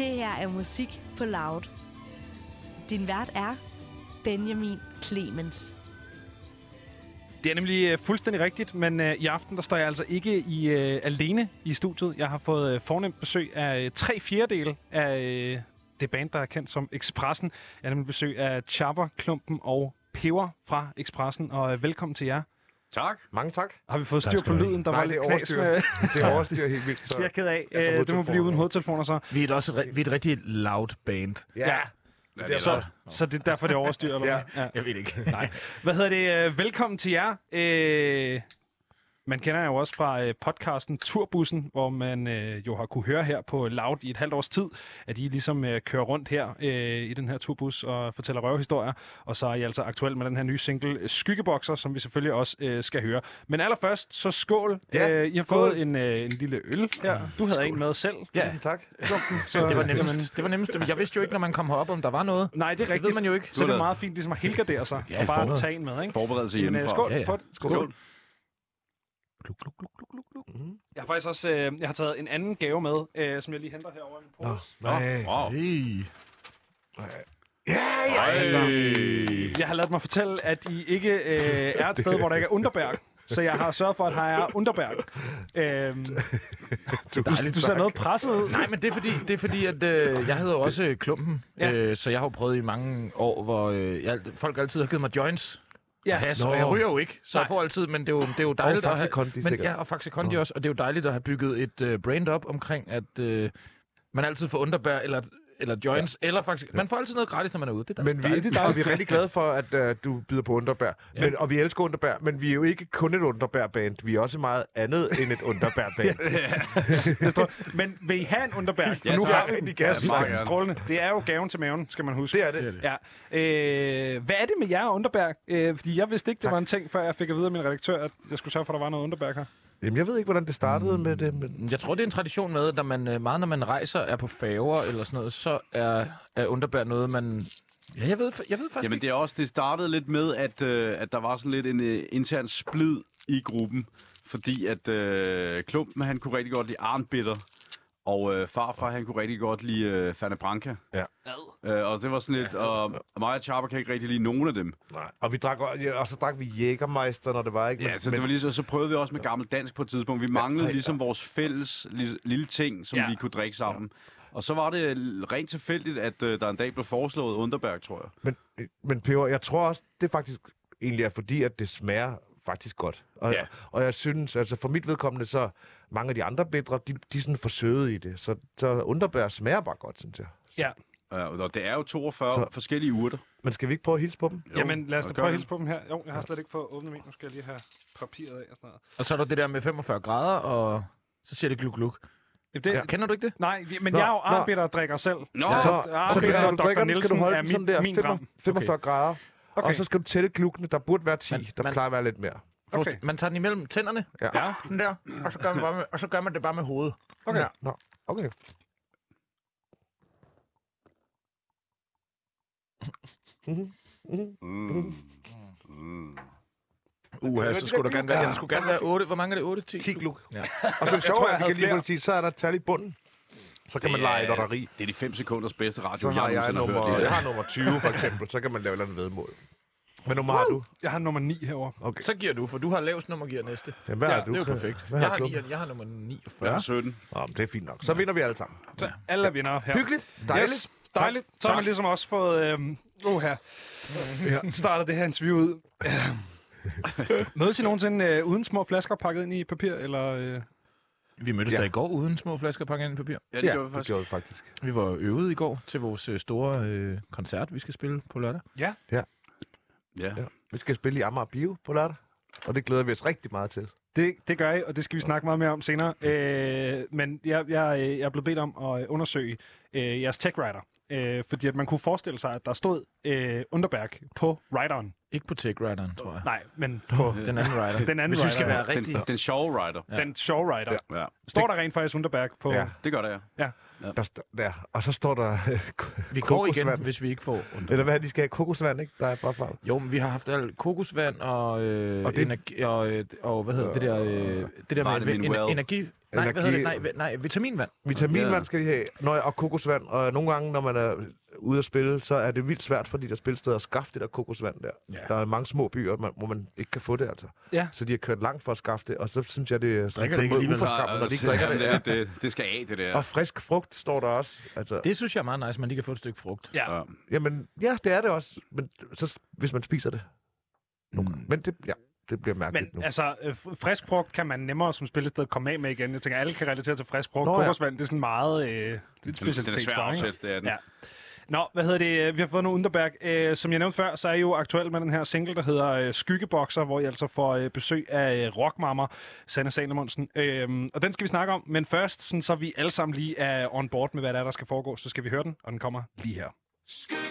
Det her er musik på Loud. Din vært er Benjamin Clemens. Det er nemlig øh, fuldstændig rigtigt, men øh, i aften der står jeg altså ikke i øh, alene i studiet. Jeg har fået øh, fornemt besøg af øh, tre fjerdedele af øh, det band, der er kendt som Expressen. Jeg har nemlig besøg af Chopper, Klumpen og Peber fra Expressen, og øh, velkommen til jer. Tak. Mange tak. Har vi fået styr på lyden? Der Nej, var det lidt knas overstyr. med... Det er overstyr helt vildt. Så. Det er jeg ked af. Jeg Øh, det må blive uden hovedtelefoner så. Vi er et også vi er et rigtig loud band. Ja. Ja. Det er så, så det er derfor, det er overstyr, eller Ja. Ja. Jeg ved ikke. Nej. Hvad hedder det? Øh, Velkommen til jer. Øh, man kender jer jo også fra øh, podcasten Turbussen, hvor man øh, jo har kunne høre her på Loud i et halvt års tid, at I ligesom øh, kører rundt her øh, i den her turbus og fortæller røvehistorier. Og så er I altså aktuel med den her nye single Skyggebokser, som vi selvfølgelig også øh, skal høre. Men allerførst, så skål. Ja, øh, I har skål. fået en, øh, en lille øl her. Du havde en med selv. Ja, Tusind tak. Så, det var nemmest. Det var nemmest. Jeg vidste jo ikke, når man kom herop, om der var noget. Nej, det er Det rigtigt. ved man jo ikke. Så det er meget fint ligesom at helgardere sig Ja, og bare forbered. tage en med, ikke? Forberedelse Men, øh, hjemmefra. skål Ja, ja. på det. Skål. Gluk, gluk, gluk, gluk, gluk. Mhm. Jeg har faktisk også øh, jeg har taget en anden gave med, øh, som jeg lige henter herovre i min Nå, pose. nej. Wow. Hey. Ja, ja. Ej. Jeg har ladet mig fortælle, at I ikke øh, er et sted, hvor der ikke er underberg. Så jeg har sørget for, at her er underberg. Øhm, du, du ser noget presset ud. Nej, men det er fordi, det er fordi at øh, jeg hedder jo også øh, Klumpen, Ja. ja. øh, så jeg har jo prøvet i mange år, hvor øh, jeg, folk altid har givet mig joints. Ja. Has, Nå. og jeg ryger jo ikke, så Nej. jeg får altid, men det er jo, det er jo dejligt Og at have... Kondi, men, sikkert. ja, og Faxe Kondi Nå. også, og det er jo dejligt at have bygget et øh, brand op omkring, at øh, man altid får underbær eller, eller joints, ja. eller faktisk... Man får altid noget gratis, når man er ude. Det er Men vi, det er og vi er rigtig glade for, at uh, du byder på underbær. Ja. Men, og vi elsker underbær, men vi er jo ikke kun et underbær-band. Vi er også meget andet end et underbær-band. Står. Men vil I have en underberg? For Ja, nu har vi gas. Ja. Strålende. Det er jo gaven til maven, skal man huske. Det er det. Ja. Øh, hvad er det med jer og Underberg? Øh, fordi jeg vidste ikke, det Tak. var en ting, før jeg fik at vide af min redaktør, at jeg skulle sørge for, at der var noget Underberg her. Jamen, jeg ved ikke, hvordan det startede med det, men... Jeg tror, det er en tradition med, at når man, øh, meget når man rejser, er på færger eller sådan noget, så er, er underbær noget, man... Ja, jeg ved, jeg ved faktisk Jamen det er også, det startede lidt med, at, øh, at der var sådan lidt en øh, intern splid i gruppen. Fordi at øh, Klumpen, han kunne rigtig godt lide Arnbitter. Og øh, farfar, han kunne rigtig godt lide øh, Fane Branca. Ja. Øh, og det var sådan lidt, og mig og Chapa kan ikke rigtig lide nogen af dem. Nej. Og, vi drak, ja, og så drak vi Jägermeister, når det var, ikke? Ja, så, det var lige, så, så prøvede vi også med gammel dansk på et tidspunkt. Vi manglede ja. ligesom vores fælles lille, lille ting, som Ja. ja. vi kunne drikke sammen. Og så var det rent tilfældigt, at øh, der en dag blev foreslået Underberg, tror jeg. Men, men Peber, jeg tror også, det faktisk egentlig er fordi, at det smager faktisk godt. Og, Ja. og jeg synes, altså for mit vedkommende, så mange af de andre bedre, de, de er sådan for søde i det. Så, så underbær smager bare godt, synes jeg. Ja. Ja, og det er jo 42 Så- så... forskellige urter. Men skal vi ikke prøve at hilse på dem? Jo, Jamen, lad os da prøve at hilse på dem her. Jo, jeg har slet ikke fået åbnet min. Nu skal jeg lige have papiret af og sådan noget. Og så er der det der med 45 grader, og så siger det gluk gluk. Det, Ja. Kender du ikke det? Nej, men Nå, jeg er jo nå. arnbitter og drikker selv. Nå. Så, så det, når og du Dr. drikker den, skal du Nielsen holde er den sådan min- der min 45, dram. 45 grader. Okay. Og så skal du tælle glukkene. Der burde være 10. Men- der men- plejer at være lidt mere. Okay. Man tager den imellem tænderne, Ja. Ja, den der, og så gør man, bare med, og så gør man det bare med hovedet. okay. Ja. Nå, okay. Mm. Mm. Uh, så skulle der gerne være, ja, der skulle gerne være 8. Hvor mange er det? 8? 10? 10 gluk. Ja. Og så er det sjovt, tror, at jeg vi kan lige sige, så er der et tal i bunden. Så kan man lege lotteri. Det er de 5 sekunders bedste radio, Så har jeg, nogensinde nummer, hørt. jeg har nummer 20 for eksempel, så kan man lave et eller andet vedmål. Hvad nummer har du? Jeg har nummer 9 herovre. Okay. Så giver du, for du har lavest nummer, giver næste. Jamen, hvad Ja, har du? Det er jo perfekt. Hvad Jeg har har, du? 9, jeg har nummer 49. Jeg har 17. Nå, men det er fint nok. Så vinder vi alle sammen. Så alle er vinder her. Hyggeligt. Dejligt. Yes, dejligt. Så har man ligesom også fået... Øhm, oh, her. Ja. Starter det her interview ud. Mødes I nogensinde øh, uden små flasker pakket ind i papir? Eller, øh? Vi mødtes Ja. ja. der i går uden små flasker pakket ind i papir. Ja, det Ja, gjorde vi det faktisk. gjorde vi faktisk. Vi var øvet i går til vores øh, store øh, koncert, vi skal spille på lørdag. Ja. Ja. Ja. Vi skal spille i Amager Bio på lørdag, og det glæder vi os rigtig meget til. Det, det gør I, og det skal vi snakke meget mere om senere. Øh, men jeg, jeg, øh, jeg er blevet bedt om at undersøge øh, jeres tech writer. Øh, fordi at man kunne forestille sig, at der stod øh, Underberg på writeren. Ikke på Tech Rideren, tror jeg. Nej, men på Den anden rider. den anden Hvis vi skal være rigtig... Den, den sjove rider. Ja. Den show writer. Ja. Ja, Står der rent faktisk Underberg på... Ja. det gør det, ja. Der, st- der. Og så står der øh, Vi går igen, hvis vi ikke får under. Eller hvad, de skal have kokosvand, ikke? Der er bare farvet. Jo, men vi har haft alt kokosvand og, øh, Og og, det- energi, og, øh, og hvad hedder det der, øh, det der med Vitamin ener- well. energi, Nej, hvad hedder det? Energi- Nej, vi- nej, vitaminvand. Vitaminvand Ja. skal de have, Nå, og kokosvand. Og nogle gange, når man er ude at spille, så er det vildt svært for de der spilsteder at skaffe det der kokosvand der. Ja. Der er mange små byer, man, hvor man ikke kan få det, altså. Ja. Så de har kørt langt for at skaffe det, og så synes jeg, det er sådan på det en måde uforskammet, når de ikke drikker det. Jamen, det, det, skal af, det der. Og frisk frugt står der også. Altså, Det synes jeg er meget nice, man lige kan få et stykke frugt. Ja. Ja. Jamen, ja, det er det også. Men så, hvis man spiser det. Nogle Mm. Men det, ja, det bliver Men mærkeligt nu. altså, øh, frisk frugt kan man nemmere som spillested komme af med igen. Jeg tænker, alle kan relatere til frisk frugt. Nå, ja. Kokosvand, det er sådan meget... Øh, det er et Den, den er svær at specialitetsvare, ikke? afsætte, det er den. Ja. Nå, hvad hedder det? Vi har fået nogle Underberg. Øh, som jeg nævnte før, så er I jo aktuelt med den her single, der hedder øh, Skyggebokser, hvor I altså får øh, besøg af øh, rockmammer Sanne Salomonsen. Øh, og den skal vi snakke om, men først, sådan, så vi alle sammen lige er on board med, hvad der er, der skal foregå, så skal vi høre den, og den kommer lige her. Jeg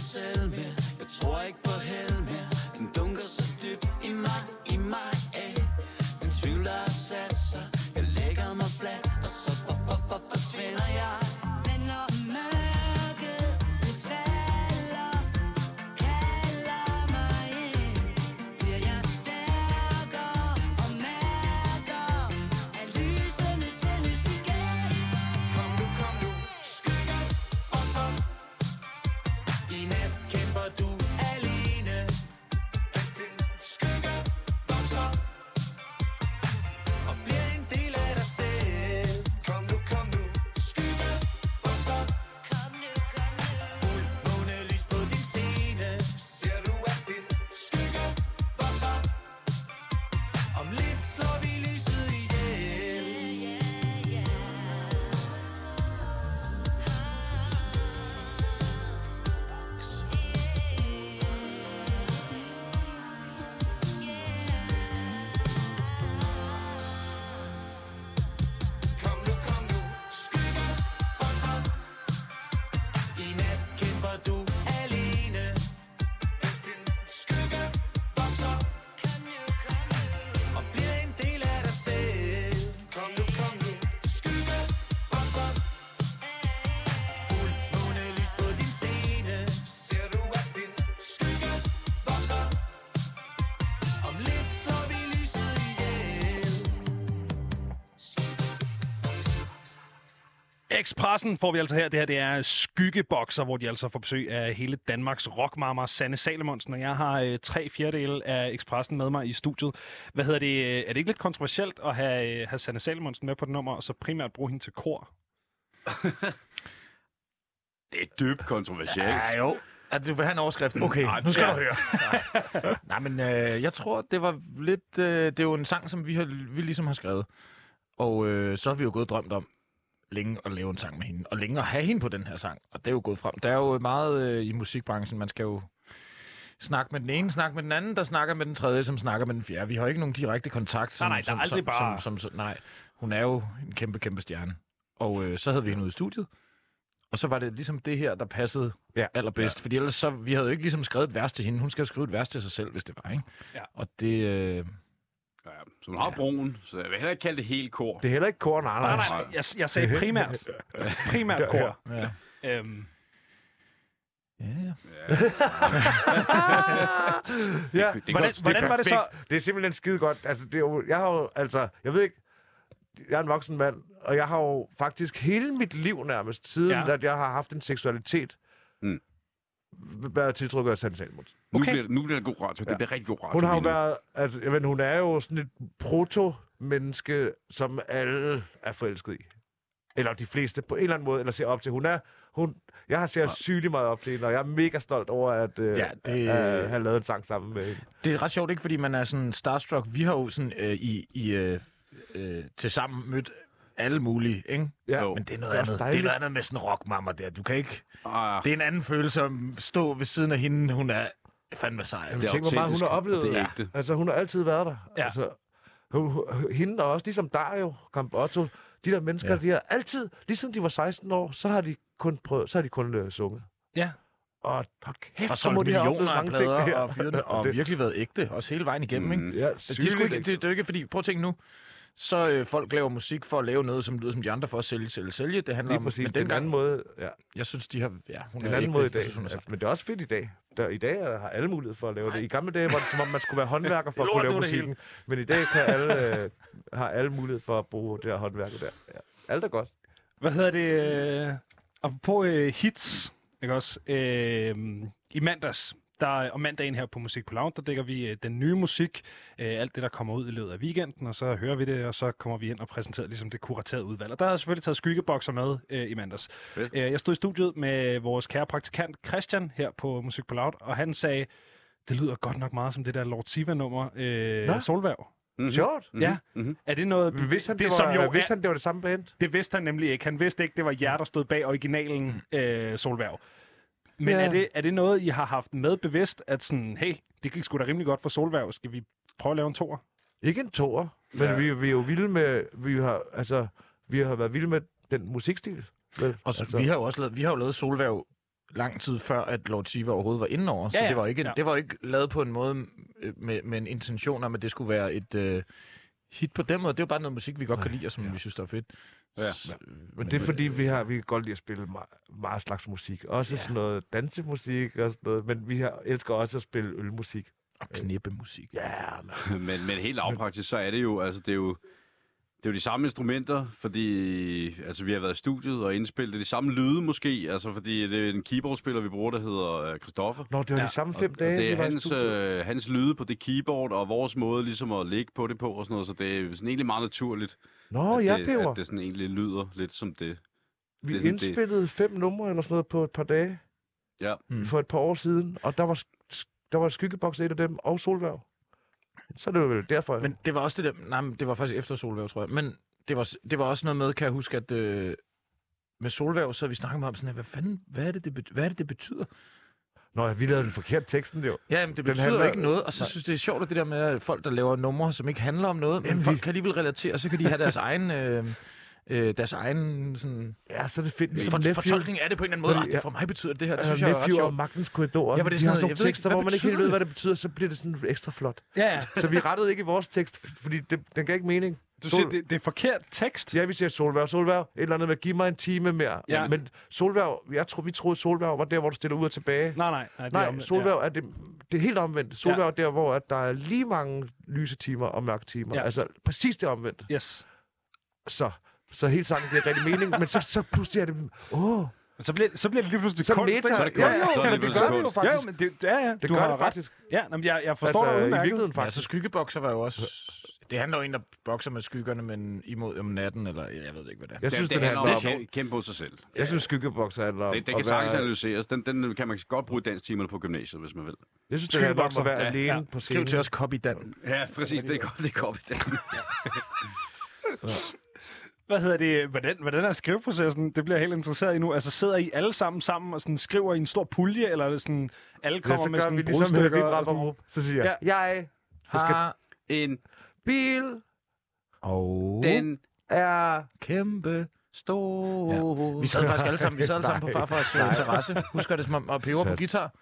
ikke Expressen får vi altså her. Det her det er skyggebokser, hvor de altså får besøg af hele Danmarks rockmammer Sanne Salomonsen. Og jeg har øh, tre fjerdedele af Expressen med mig i studiet. Hvad hedder det? øh, Er det ikke lidt kontroversielt at have, øh, have Sanne Salomonsen med på det nummer, og så primært bruge hende til kor? Det er dybt kontroversielt. Ja, jo. At du vil have en overskrift. Okay, Nej, nu skal ja. du høre. Nej, Nej men øh, jeg tror, det var lidt... Øh, det er jo en sang, som vi, har, vi ligesom har skrevet. Og øh, så har vi jo gået og drømt om længe at lave en sang med hende. Og længe at have hende på den her sang. Og det er jo gået frem. Der er jo meget øh, i musikbranchen. Man skal jo snakke med den ene, snakke med den anden, der snakker med den tredje, som snakker med den fjerde. Vi har ikke nogen direkte kontakt. Som, Nej, nej, der er som, aldrig som, bare- Som, som, som, nej, hun er jo en kæmpe, kæmpe stjerne. Og øh, så havde vi hende ude i studiet. Og så var det ligesom det her, der passede ja. allerbedst. Ja. Fordi ellers så, vi havde jo ikke ligesom skrevet et vers til hende. Hun skal jo skrive et vers til sig selv, hvis det var, ikke? Ja. Og det... Øh, Ja, så hun har broen, så jeg vil heller ikke kalde det helt kor. Det er heller ikke kor, nej, Nej, nej. nej. Jeg, jeg sagde primært. primært kor. ja. Øhm, Ja, ja. ja. det er Hvordan, godt. hvordan var det så? Det er simpelthen skide godt. Altså, det er jo, jeg har jo, altså, jeg ved ikke, jeg er en voksen mand, og jeg har jo faktisk hele mit liv nærmest, siden Ja. ja. at jeg har haft en seksualitet, Mm. Været tiltrukket af Sanne Salmons. Nu, Okay. bliver, nu bliver det god radio. Det Ja. bliver rigtig god radio. Hun har jo nu. været, altså, jeg ved, hun er jo sådan et proto-menneske, som alle er forelsket i. Eller de fleste på en eller anden måde, eller ser op til. Hun er, hun, jeg har set sygeligt meget op til hende, og jeg er mega stolt over at øh, Ja, det- at have lavet en sang sammen med hende. Det er ret sjovt, ikke? Fordi man er sådan starstruck. Vi har jo sådan øh, i, i øh, øh, til sammen mødt alle mulige, ikke? Ja, Jo. Men det er noget Det er andet. Det er dejligt. noget andet med sådan en rockmamma der. Du kan ikke... Ah, Det er en anden følelse at stå ved siden af hende. Hun er fandme sej. Jamen, Det er tænk, hvor meget hun har og oplevet. det er ægte. Altså, hun har altid været der. Ja. Altså, hun, hende og også, ligesom Dario, Campotto, de der mennesker, Ja. de har altid, lige siden de var 16 år, så har de kun prøvet, så har de kun øh, sunget. Ja. Og hold kæft, Og så må de have oplevet mange ting. her. og, den, og det, virkelig været ægte. Også hele vejen igennem, ikke? Mm. ja, De skulle ikke, det, det er ikke fordi, prøv at tænke nu, så øh, folk laver musik for at lave noget, som lyder som de andre for at sælge, sælge, sælge. Det handler Lige om, præcis. men Det er en dengang, anden måde. Ja, jeg synes, de har, ja, hun det er en anden måde i Jeg dag. Synes, hun er men det er også fedt i dag. Der, I dag er- har alle mulighed for at lave Nej. det. I gamle dage var det som om, man skulle være håndværker for at kunne lave musikken. Men i dag kan alle, øh, har alle mulighed for at bruge det her håndværker der. Ja. Alt er godt. Hvad hedder det? Øh, apropos øh, hits, ikke også? Øh, I mandags, der, om mandagen her på Musik på Lounge, der dækker vi øh, den nye musik, øh, alt det, der kommer ud i løbet af weekenden, og så hører vi det, og så kommer vi ind og præsenterer ligesom det kuraterede udvalg. Og der har jeg selvfølgelig taget skyggebokser med øh, i mandags. Fedt. Øh, jeg stod i studiet med vores kære praktikant Christian her på Musik på Loud, og han sagde, det lyder godt nok meget som det der Lord Siva-nummer, øh. Solværv. Mhm. Sjovt. Mhm. Ja. Mhm. Er det noget... Vidste han, det, det, det, som var, jo vidste han, det var det samme band? det vidste han nemlig ikke. Han vidste ikke, det var jer, der stod bag originalen øh, Solværv. Men Ja. er, det, er det noget, I har haft med bevidst, at sådan, hey, det gik sgu da rimelig godt for Solværv. Skal vi prøve at lave en toer? Ikke en toer, men Ja. vi, vi er jo vilde med, vi har, altså, vi har været vilde med den musikstil. Vel? Og så, altså, vi har jo også lavet, vi har jo lavet Solværv lang tid før, at Lord Siva overhovedet var inde over. Så Ja, ja. det var ikke, Ja. det var ikke lavet på en måde øh, med, med en intention om, at det skulle være et øh, hit på den måde. Det er jo bare noget musik, vi godt kan lide, og som ja. vi synes, der er fedt. Ja. Men det er fordi, vi, har, vi kan godt lide at spille meget, meget slags musik. Også Ja. sådan noget dansemusik og sådan noget. Men vi har, elsker også at spille ølmusik. Og knippemusik. Ja, man. men, men helt lavpraktisk, så er det jo, altså det er jo, det er jo de samme instrumenter, fordi altså, vi har været i studiet og indspillet. Det er de samme lyde måske, altså fordi det er en keyboardspiller, vi bruger, der hedder øh, Christoffer. Nå, det var Ja, de samme Og- fem og dage, det vi er var i hans, øh, hans lyde på det keyboard, og vores måde ligesom at ligge på det på og sådan noget, så det er sådan egentlig meget naturligt, Nå, at, ja, det, Peber. at det sådan egentlig lyder lidt som det. Vi det sådan, det- indspillede fem numre eller sådan noget på et par dage Ja. Mm. for et par år siden. Og der var, der var Skyggeboks et af dem, og Solværv. Så er det jo vel derfor. Men det var også det der... Nej, men det var faktisk efter Solværv, tror jeg. Men det var, det var også noget med, kan jeg huske, at øh, med Solværv, så vi snakket om sådan, her, hvad fanden, hvad er det, det, hvad er det, det betyder? Nå, vi lavede den forkerte teksten jo. Ja, men det betyder handler- ikke noget, og så Nej. synes det er sjovt, at det der med at folk, der laver numre, som ikke handler om noget, men Nemlig. folk kan alligevel relatere, og så kan de have deres egen... Øh, øh, deres egen sådan, Ja, så er det fedt. for, Nephew, fortolkning af det på en eller anden måde. Ah, det for mig betyder det her. Det uh, synes jeg er ret Nephew og sjovt. Magtens Korridor. Ja, det er de sådan har sådan jeg nogle ved ikke, tekster, hvad hvor man ikke helt ved, hvad det betyder, så bliver det sådan ekstra flot. Ja, ja. Så vi rettede ikke i vores tekst, fordi det, den gav ikke mening. Du Sol- siger, det, det er forkert tekst. Ja, vi siger Solværv, Solværv. Et eller andet med, giv mig en time mere. Ja. Men Solværv, jeg tror, vi troede, Solværv var der, hvor du stiller ud og tilbage. Nej, nej. Nej, det er Nej, omvendt, Solværv er det, det er helt omvendt. Solværv Ja. er der, hvor at der er lige mange lyse timer og mørke timer. Ja. Altså præcis det omvendt. Ja. Yes. Så, så hele sangen giver rigtig mening, men så, så pludselig er det... Åh, Men så bliver, så bliver det lige pludselig så kunst, meta. ikke? Så er det ja, kunst. Så ja, er det men det gør det jo. Ja, jo, faktisk. men det, ja, ja, Det du gør har det ret. faktisk. Ja, nå, men jeg, jeg forstår altså, det i udmærket. virkeligheden Ja, faktisk. så skyggebokser var jo også... Det handler jo en, der bokser med skyggerne, men imod om natten, eller jeg ved ikke, hvad det er. Jeg synes, det, det det handler om... at kæmpe på sig selv. Jeg synes, skyggebokser handler om... Det, det kan sagtens være- analyseres. Den, den kan man godt bruge i danstimerne på gymnasiet, hvis man vil. Jeg synes, det handler om at være Ja, alene ja. på Skriv scenen. til os, Copy Dan. Ja, præcis. Det er godt, det er godt. Hvad hedder det? Hvordan, hvordan er skriveprocessen? Det bliver jeg helt interesseret i nu. Altså sidder I alle sammen sammen og sådan skriver i en stor pulje, eller er det sådan, alle Ja, kommer så med sådan vi ligesom brudstykker? og sådan- Så siger jeg, jeg, så skal Har En, bil og den er... kæmpe stor... Vi sad faktisk alle sammen, vi sad alle sammen på farfars øh, terrasse. Husker det som om at peber på guitar?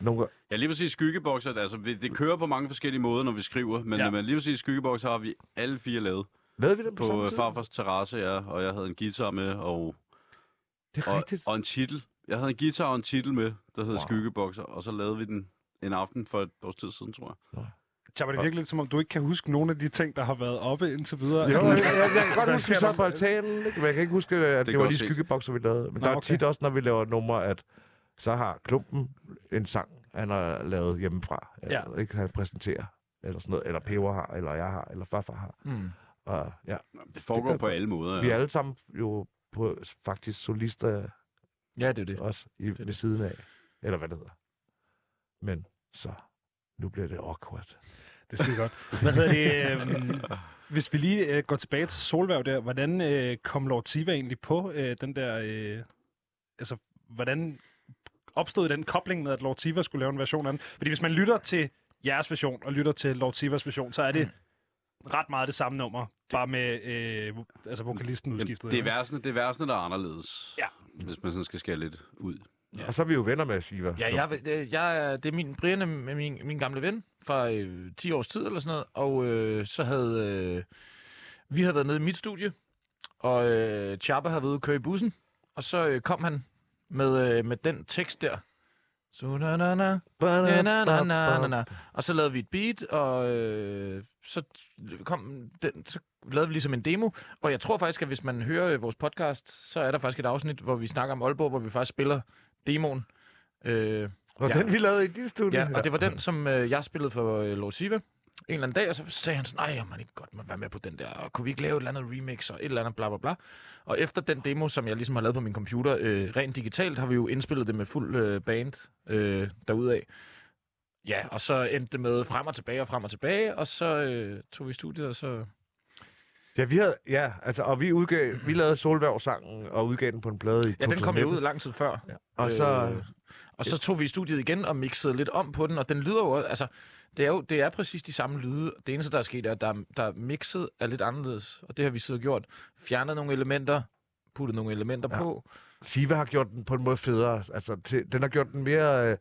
Nogle Ja, lige præcis skyggebokser. Altså, vi- det kører på mange forskellige måder, når vi skriver. Men, Ja. ja. men lige præcis skyggebokser har vi alle fire lavet. Lavede vi dem på, På samme øh, tid? farfars terrasse, ja. Og jeg havde en guitar med, og, Det er og, rigtigt. og en titel Jeg havde en guitar og en titel med, der hed Wow. Skyggebokser, og så lavede vi den en aften for et års tid siden, tror jeg. Tjabba, det virkelig lidt som om, du ikke kan huske nogle af de ting, der har været oppe indtil videre. Jo, jeg, jeg, jeg kan godt Hvad huske, vi sad der? på altanen, ikke? men jeg kan ikke huske, at det, det var de skyggebokser, vi lavede. Men Nå, der er okay. tit også, når vi laver numre, at så har klumpen en sang, han har lavet hjemmefra. Ja. Eller, ikke han præsenterer, eller sådan noget. Eller Peber har, eller jeg har, eller farfar har. Mm. Og ja, Det foregår kan på alle måder. vi er alle sammen jo på, faktisk solister Ja, det er det. også i, ved siden af. Eller hvad det hedder. Men så, nu bliver det awkward. Det skide godt. Hvad hedder det? øhm, hvis vi lige øh, går tilbage til Solværv der, hvordan øh, kom Lord Siva egentlig på øh, den der... Øh, altså, hvordan opstod den kobling med, at Lord Siva skulle lave en version af den? Fordi hvis man lytter til jeres version og lytter til Lord Sivas version, så er det ret meget det samme nummer, bare med øh, altså vokalisten udskiftet. det, er versene, det er versene, der er anderledes. Ja. Hvis man sådan skal skære lidt ud. Ja. Og så er vi jo venner med Siva. Ja, jeg, jeg, er- det er min, Brian er min, min, gamle ven fra øh, 10 års tid eller sådan noget, og øh, så havde øh, vi havde været nede i mit studie, og øh, Chapper havde været ude at køre i bussen, og så øh, kom han med, øh, med den tekst der. Så na na na, na na na na na na. Og så lavede vi et beat, og øh, så kom den, så lavede vi ligesom en demo. Og jeg tror faktisk, at hvis man hører øh, vores podcast, så er der faktisk et afsnit, hvor vi snakker om Aalborg, hvor vi faktisk spiller demoen. Øh, Og Ja. den vi lavede i dit studie. Ja, og det var den, som øh, jeg spillede for øh, Lord Siva en eller anden dag, og så sagde han sådan, nej, man ikke godt må være med på den der, og kunne vi ikke lave et eller andet remix og et eller andet bla bla bla. Og efter den demo, som jeg ligesom har lavet på min computer, øh, rent digitalt, har vi jo indspillet det med fuld øh, band øh, derudaf. Ja, og så endte det med frem og tilbage og frem og tilbage, og så øh, tog vi studiet, og så... Ja, vi havde, ja, altså, og vi udgav, vi lavede Solværv-sangen og udgav den på en plade i Ja, den kom jo 2019. ud lang tid før. Ja. Og så, Øh, og så tog vi i studiet igen og mixede lidt om på den, og den lyder jo, altså, det er jo det er præcis de samme lyde. Det eneste, der er sket, er, at der, der er mixet er lidt anderledes, og det har vi så gjort. Fjernet nogle elementer, puttet nogle elementer Ja. på. Siva har gjort den på en måde federe. Altså, til, den har gjort den mere øh,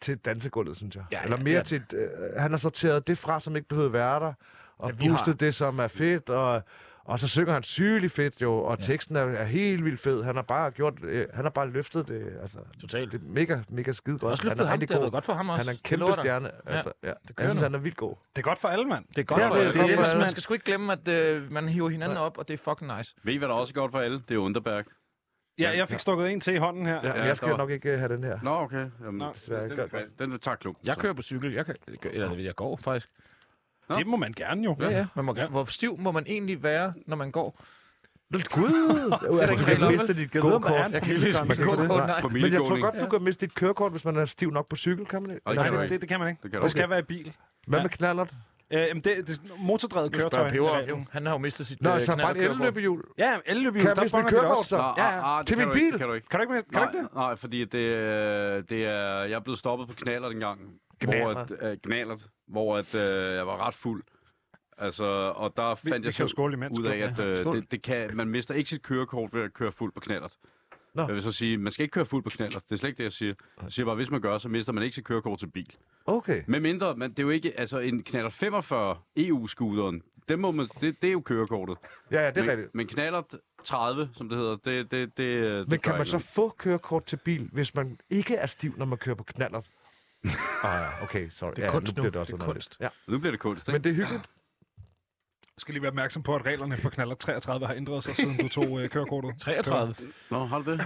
til dansegulvet, synes jeg. Ja, Eller mere ja. til... Øh, han har sorteret det fra, som ikke behøvede være der, og Ja, boostet har- det, som er fedt, og, og så synger han sygeligt fedt jo, og Ja. teksten er, er helt vildt fed. Han har bare gjort... Øh, han har bare løftet det, altså... Totalt. Det er mega, mega skide godt. Også han løftet er ham, det har godt for ham også. Han er en Det kæmpe stjerne. Altså, ja. kører Jeg synes, han er vildt god. Det er godt for alle, mand. Det er godt Ja, for, det er det, det, er, det, alle. man skal sgu ikke glemme, at øh, man hiver hinanden op, og det er fucking nice. Ved I, hvad der også er godt for alle? Det er Underberg. Ja, jeg fik stukket en til i hånden her. Ja, men Ja, jeg skal nok ikke øh, have den her. Nå, okay. Jamen, Nå, desværre den, den, den tager klumpen. Jeg kører på cykel, jeg kan, eller jeg går faktisk. Det må man gerne jo. Ja, ja. Man må, gerne- Hvor stiv må man egentlig være, når man går? Gud! der altså, ikke regler miste dit er en Jeg kan ikke det. Nej. På Men jeg tror godt, du kan miste dit kørekort, hvis man er stiv nok på cykel, kan man ikke? Det Nej, det, det, det kan man ikke. Det Det skal være i bil. Hvad med knallert? Øh, det, det er motordrevet køretøj. Peber er jo. Han har jo mistet sit Nå, øh, så bare et elløbehjul. Ja, elløbehjul. Kan jeg der miste mit kørekort også. så? Nå, Ja, ja. ah, ah, det Til min bil? Kan du ikke. Kan du ikke, kan du Nej, ikke det? nej, fordi det, øh, det er, jeg blev stoppet på knaller en gang. Hvor Knallert. at, øh, knallert, hvor at, øh, jeg var ret fuld. Altså, og der Vi, fandt vi jeg jo så ud af, at øh, det, det kan, man mister ikke sit kørekort ved at køre fuld på knallert. Nå. Jeg vil så sige, man skal ikke køre fuld på knallert. Det er slet ikke det, jeg siger. Jeg siger bare, hvis man gør, så mister man ikke sit kørekort til bil. Okay. Men mindre, man, det er jo ikke, altså en knallert 45 EU-scooteren, det, må man, det, det er jo kørekortet. Ja, ja, det er men, rigtigt. Men knallert 30, som det hedder, det, det, det, det Men kan man ikke så få kørekort til bil, hvis man ikke er stiv, når man kører på knallert? ah, ja, okay, sorry. Det er ja, kunst nu. Bliver det også Det er kunst. Ja. Nu bliver det kunst, ikke? Men det er hyggeligt. Jeg skal lige være opmærksom på, at reglerne for knaller 33 har ændret sig, siden du tog øh, kørekortet. 33. Nå, har du det?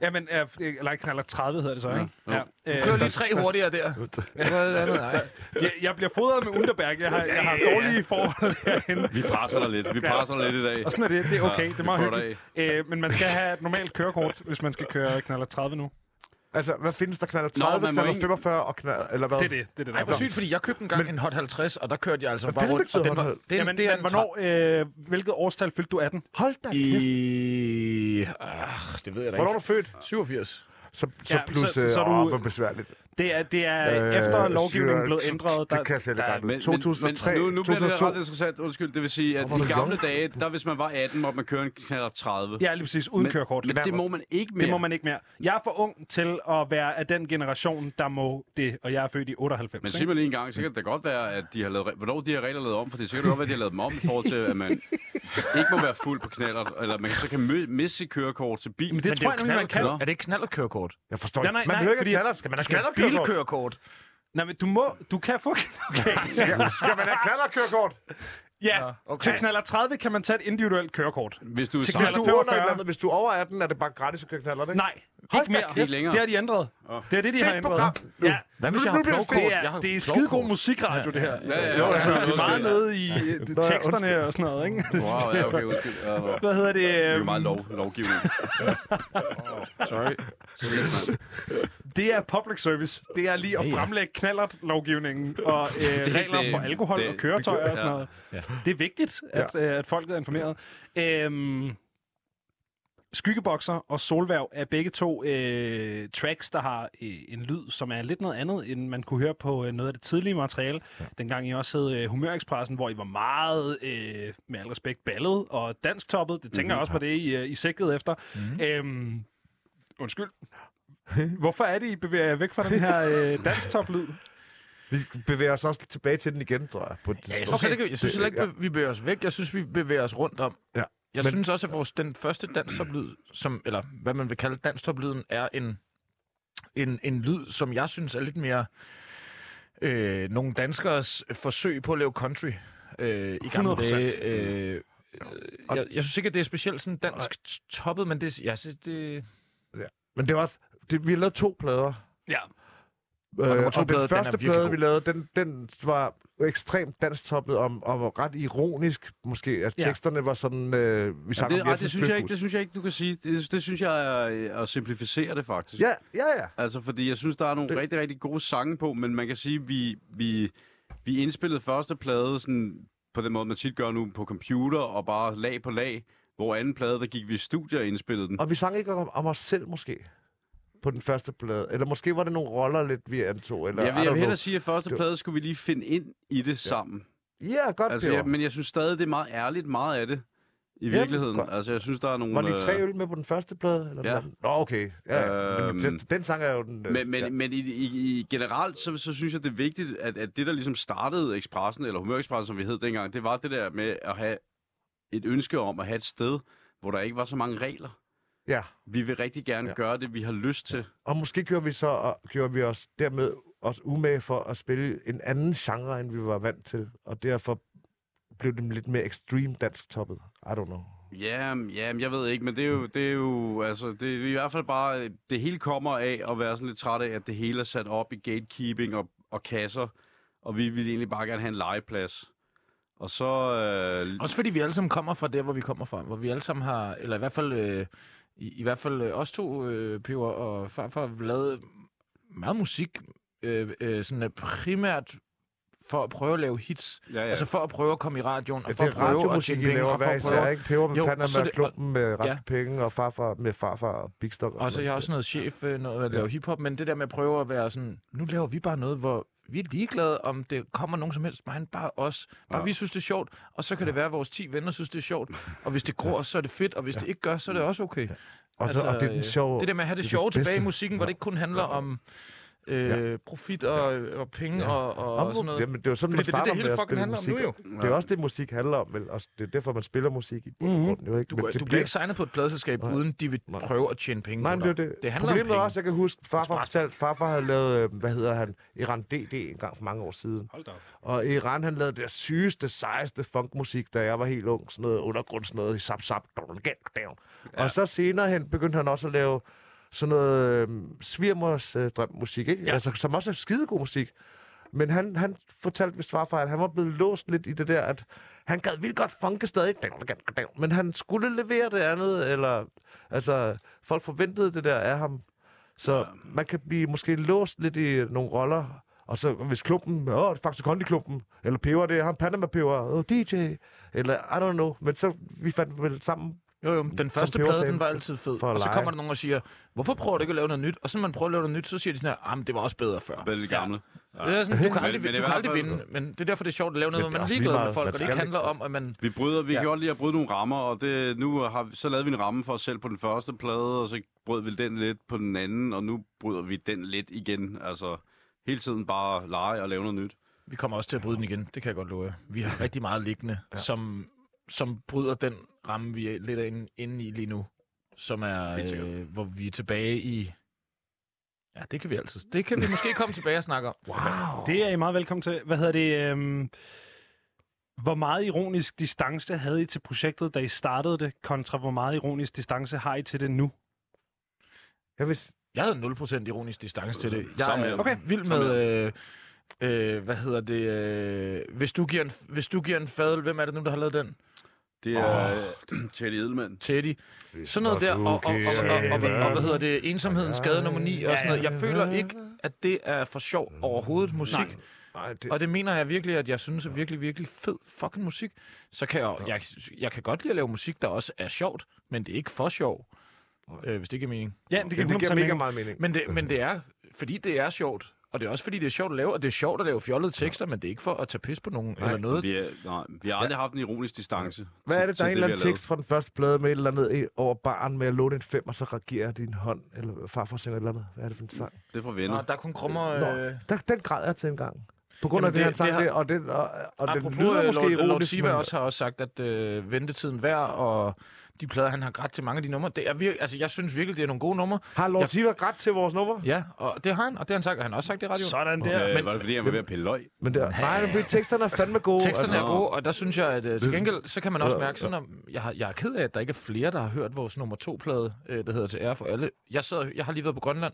Ja, men øh, eller ikke knaller 30 hedder det så, ikke? Jo. Ja. Øh, Kører lige tre hurtigere der. Det var det andet, nej. jeg, jeg bliver fodret med Underberg. Jeg har, jeg har dårlige forhold herinde. Vi presser dig lidt. Vi presser dig lidt i dag. Og sådan er det. Det er okay. Det er meget hyggeligt. Øh, men man skal have et normalt kørekort, hvis man skal køre knaller 30 nu. Altså, hvad findes der? Knaller Nå, 30, man må knaller ikke- 45 og knaller... Eller hvad? Det er det. Det er det, Ej, hvor er. sygt, fordi jeg købte en gang en Hot 50, og der kørte jeg altså Hvad bare rundt. Og den var, det, Jamen, det er men en hvornår, øh, hvilket årstal fyldte du 18? Hold da kæft. I... Øh, det ved jeg da Hvornår er ikke. du født? 87. Så, så Ja, plus... så- Så, er du... hvor besværligt. Det er, det er Øh, efter lovgivningen blev ændret. Det kan jeg slet ikke der-. Men, 2003, men, nu, nu bliver det 2002. ret interessant. Undskyld, det vil sige, at i gamle dage, der hvis man var 18, måtte man køre en knaller 30. Ja, lige præcis. Uden men, kørekort. Men det må man ikke mere. Det må man ikke mere. Jeg er for ung til at være af den generation, der må det, og jeg er født i 98. Men sig mig lige en gang, så kan det godt være, at de har lavet... Hvornår de her regler lavet om? For det er sikkert godt være, at de har lavet dem om i forhold til, at man ikke må være fuld på knaller, eller man så kan mø- miste sit kørekort til bil. Men det Men tror jeg nemlig, man kan. Er det ikke knallertkørekort? Jeg forstår Nej, ikke. nej, Man nej, behøver ikke knaller. Skal man have Skal bilkørekort? Nej, men du må... Du kan få... Okay. Skal, skal man have knallerkørekort? Ja, Nå, okay. til knaller 30 kan man tage et individuelt kørekort. Hvis du er Til Hvis du er under et 45. eller andet, hvis du er over 18, er det bare gratis at køre knaller, ikke? Nej, Hold ikke mere. kæft. Ikke længere. Det har de ændret. Det er det, de har Fedt ændret. program. Nu. Ja, Hvad hvis Nu- jeg har bliver det plovkort? det Jeg er, har det er skide god plovkort. musikradio, det her. Ja, ja, Jo, ja, altså, ja, det er meget nede i øh, teksterne og sådan noget, ikke? Wow, ja, okay, undskyld. Hvad hedder det? Det er jo øhm, meget lov, lovgivning. Sorry. Det er public service. Det er lige at fremlægge knallert lovgivningen og øh, Det- regler det- for alkohol det- og køretøjer og sådan noget. Det er vigtigt, at, øh, at folket er informeret. Øhm, Skyggebokser og Solværv er begge to øh, tracks, der har øh, en lyd, som er lidt noget andet, end man kunne høre på øh, noget af det tidlige materiale. Ja. Dengang I også hed øh, Humørekspressen, hvor I var meget, øh, med al respekt, ballet og dansktoppet. Det tænker mm-hmm. jeg også var det, I, øh, I sigtede efter. Mm-hmm. Øhm, undskyld. Hvorfor er det, I bevæger jer væk fra den her øh, dansktop-lyd? Vi bevæger os også tilbage til den igen, tror jeg. På et Ja, jeg synes, okay. ikke, jeg synes Det- heller ikke, vi bevæger os væk. Jeg synes, vi bevæger os rundt om. Ja. Jeg Men- synes også, at vores, den første danstoplyd, som, eller hvad man vil kalde danstoplyden, er en, en, en lyd, som jeg synes er lidt mere øh, nogle danskers forsøg på at lave country øh, i gamle 100%. dage. Øh, jeg, jeg synes ikke, at det er specielt sådan dansk toppet, men det, jeg synes, det, Men det var også... Det, vi har lavet to plader. Ja. Øh, nummer to og plade, den er første plade, god. vi lavede, den, den var ekstremt danstoppet om, om ret ironisk, måske. At Ja. teksterne var sådan... Øh, vi Ja, sang det, om ej, det, synes jeg ikke, det synes jeg ikke, du kan sige. Det, det synes jeg er at simplificere det, faktisk. Ja, ja, ja. Altså, fordi jeg synes, der er nogle Det- det... rigtig, rigtig gode sange på, men man kan sige, vi, vi, vi indspillede første plade sådan, på den måde, man tit gør nu på computer, og bare lag på lag, hvor anden plade, der gik vi i studier og indspillede den. Og vi sang ikke om, om os selv, måske. På den første plade. Eller måske var det nogle roller lidt, vi antog. Eller, Jeg vil, jeg vil hellere sige, at første plade skulle vi lige finde ind i det sammen. Ja, godt, Altså, jeg, men jeg synes stadig, det er meget ærligt, meget af det. I Jamen, virkeligheden. godt. Altså, jeg synes, der er nogle... Var de tre øh, øl med på den første plade? Eller Ja. anden? Nå, okay. Ja, ja. Men Øhm, den, den sang er jo den... øh, Men, men, ja. ja. men i, i, i generelt, så, så synes jeg, det er vigtigt, at, at det, der ligesom startede Expressen, eller Humørekspressen, som vi hed dengang, det var det der med at have et ønske om at have et sted, hvor der ikke var så mange regler. Ja, Vi vil rigtig gerne Ja. gøre det, vi har lyst til. og måske gjorde vi så og gjorde vi os dermed også umage for at spille en anden genre, end vi var vant til. Og derfor blev det lidt mere extreme dansk toppet. I don't know. Ja, ja, jeg ved ikke, men det er jo, det er jo altså, det er i hvert fald bare, det hele kommer af at være sådan lidt træt af, at det hele er sat op i gatekeeping og, og kasser, og vi vil egentlig bare gerne have en legeplads. Og så... Øh, Også fordi vi alle sammen kommer fra der, hvor vi kommer fra. Hvor vi alle sammen har, eller i hvert fald, øh, i, i hvert fald øh, os to, øh, Peber og farfar, har lavet meget musik, øh, øh, sådan øh, primært for at prøve at lave hits. ja, Ja. ja. Altså for at prøve at komme i radioen, og Ja, for at prøve at tjene penge, laver og for at især, prøve... ikke? Peber med Jo, Panama, og så er det- klumpen med raske ja. penge, og farfar med farfar og Big Stok. Og så er jeg også noget chef, øh, noget at lave hiphop, men det der med at prøve at være sådan, nu laver vi bare noget, hvor vi er ligeglade, om det kommer nogen som helst, men bare os. Bare Ja. vi synes, det er sjovt, og så kan det være, at vores 10 venner synes, det er sjovt. Og hvis det gror, så er det fedt, og hvis det ikke gør, så er det også okay. Og, så, og det er den øh, sjove... Det der med at have det, det sjove det tilbage i musikken, hvor det ikke kun handler om øh, profit og, og penge og, og, og sådan noget. Jamen, det er jo sådan, Fordi man det er det, starter det hele fucking spille handler om musik. nu jo. Det er også det, musik handler om, vel? Og det er derfor, man spiller musik i bund og Mhm. grund, jo ikke? Du, Men du det bliver ikke signet på et pladeselskab, Nej. uden de vil Nej. prøve at tjene penge Nej, på det dig. jo det. Det handler om Problemet er penge. også, jeg kan huske, farfar fortalte, farfar havde lavet, øh, hvad hedder han, Iran DD en gang for mange år siden. Hold da op. Og Iran, han lavede det sygeste, sejeste funkmusik, da jeg var helt ung. Sådan noget undergrund, sådan noget i sap sap. Og så senere hen begyndte han også at lave sådan noget øh, svirmers øh, drømmusik, ikke? Ja. Ja. Altså, som også er skidegod musik. Men han, han fortalte vist farfar, at han var blevet låst lidt i det der, at han gad vildt godt funke stadig, men han skulle levere det andet, eller altså, folk forventede det der af ham. Så Ja. man kan blive måske låst lidt i nogle roller, og så hvis klumpen, åh, det er faktisk Kondi-klumpen, eller Peber, det er ham Panama-peber, åh, DJ, eller I don't know, men så vi fandt vel sammen, Jo, jo, den første plade, den var altid fed. Og så kommer der nogen og siger, hvorfor prøver du ikke at lave noget nyt? Og så når man prøver at lave noget nyt, så siger de sådan her, ah, men det var også bedre før. Vel lidt gamle. Ja. Det er sådan, du kan Men- aldrig, men du kan aldrig vinde, men det er derfor, det er sjovt at lave noget, Men hvor det man er lige ligeglad med folk, og det ikke handler om, at man... Vi bryder, vi Ja. lide at bryde nogle rammer, og det, nu har så lavede vi en ramme for os selv på den første plade, og så brød vi den lidt på den anden, og nu bryder vi den lidt igen. Altså, hele tiden bare lege og lave noget nyt. Vi kommer også til at bryde den igen, det kan jeg godt love jer. Vi har rigtig meget liggende, ja. som, som bryder den ramme, vi er lidt inde, inde i lige nu. Som er, øh, hvor vi er tilbage i Ja, det kan vi altid. Det kan vi måske komme tilbage og snakke om. Wow. Det er I meget velkommen til. Hvad hedder det? Øhm, hvor meget ironisk distance havde I til projektet, da I startede det, kontra hvor meget ironisk distance har I til det nu? Jeg vil, Jeg havde 0% ironisk distance til det. Jeg Samme er. Okay. vild med... Øh, øh, hvad hedder det? Øh, hvis, du giver en, hvis du giver en fadel, hvem er det nu, der har lavet den? Det er oh. Teddy Edelman. Teddy. Sådan noget der, og, og, og, og, og, og, og hvad hedder det? Ensomhedens skade nummer 9 og sådan noget. Jeg føler ikke, at det er for sjov overhovedet musik. Nej, det, Og det mener jeg virkelig, at jeg synes er virkelig, virkelig fed fucking musik. Så kan jeg, jeg, jeg kan godt lide at lave musik, der også er sjovt, men det er ikke for sjov, øh, hvis det giver mening. Ja, det det, det giver 100% mega meget mening. Men det, men det er, fordi det er sjovt, og det er også fordi, det er sjovt at lave, og det er sjovt at lave fjollede tekster, men det er ikke for at tage pis på nogen Nej, eller noget. Vi, er, nej, vi har aldrig haft en ironisk distance. Hvad er det, der er en eller anden tekst fra den første plade med et eller andet over baren med at låne en fem, og så reagerer din hånd, eller farfar synger et eller andet. Hvad er det for en sang? Det er fra Nå, venner. der er kun krummer... Nå, Øh, der, den græd jeg til en gang. På grund Jamen, af det, det- han sang det har- det, og, den, og, og den apropos, lyder øh, måske Lord, Lord ironisk, Siva men- også har også sagt, at øh, ventetiden værd, og de plader, han har grædt til mange af de numre, det er virkelig, altså jeg synes virkelig, det er nogle gode numre. Har Lord Jeg- Siva grædt til vores nummer? Ja, og det har han, og det har han sagt, og han har også sagt det i radioen. Sådan der. Øh, men- var det fordi, han var ved at pille løg? Men det, nej, men teksterne er fandme gode. Teksterne altså- er gode, og der synes jeg, at øh, til gengæld, så kan man også mærke sådan, at jeg, har, jeg er ked af, at der ikke er flere, der har hørt vores nummer to-plade, øh, der hedder Til ære for alle. Jeg, sad, jeg har lige været på Grønland,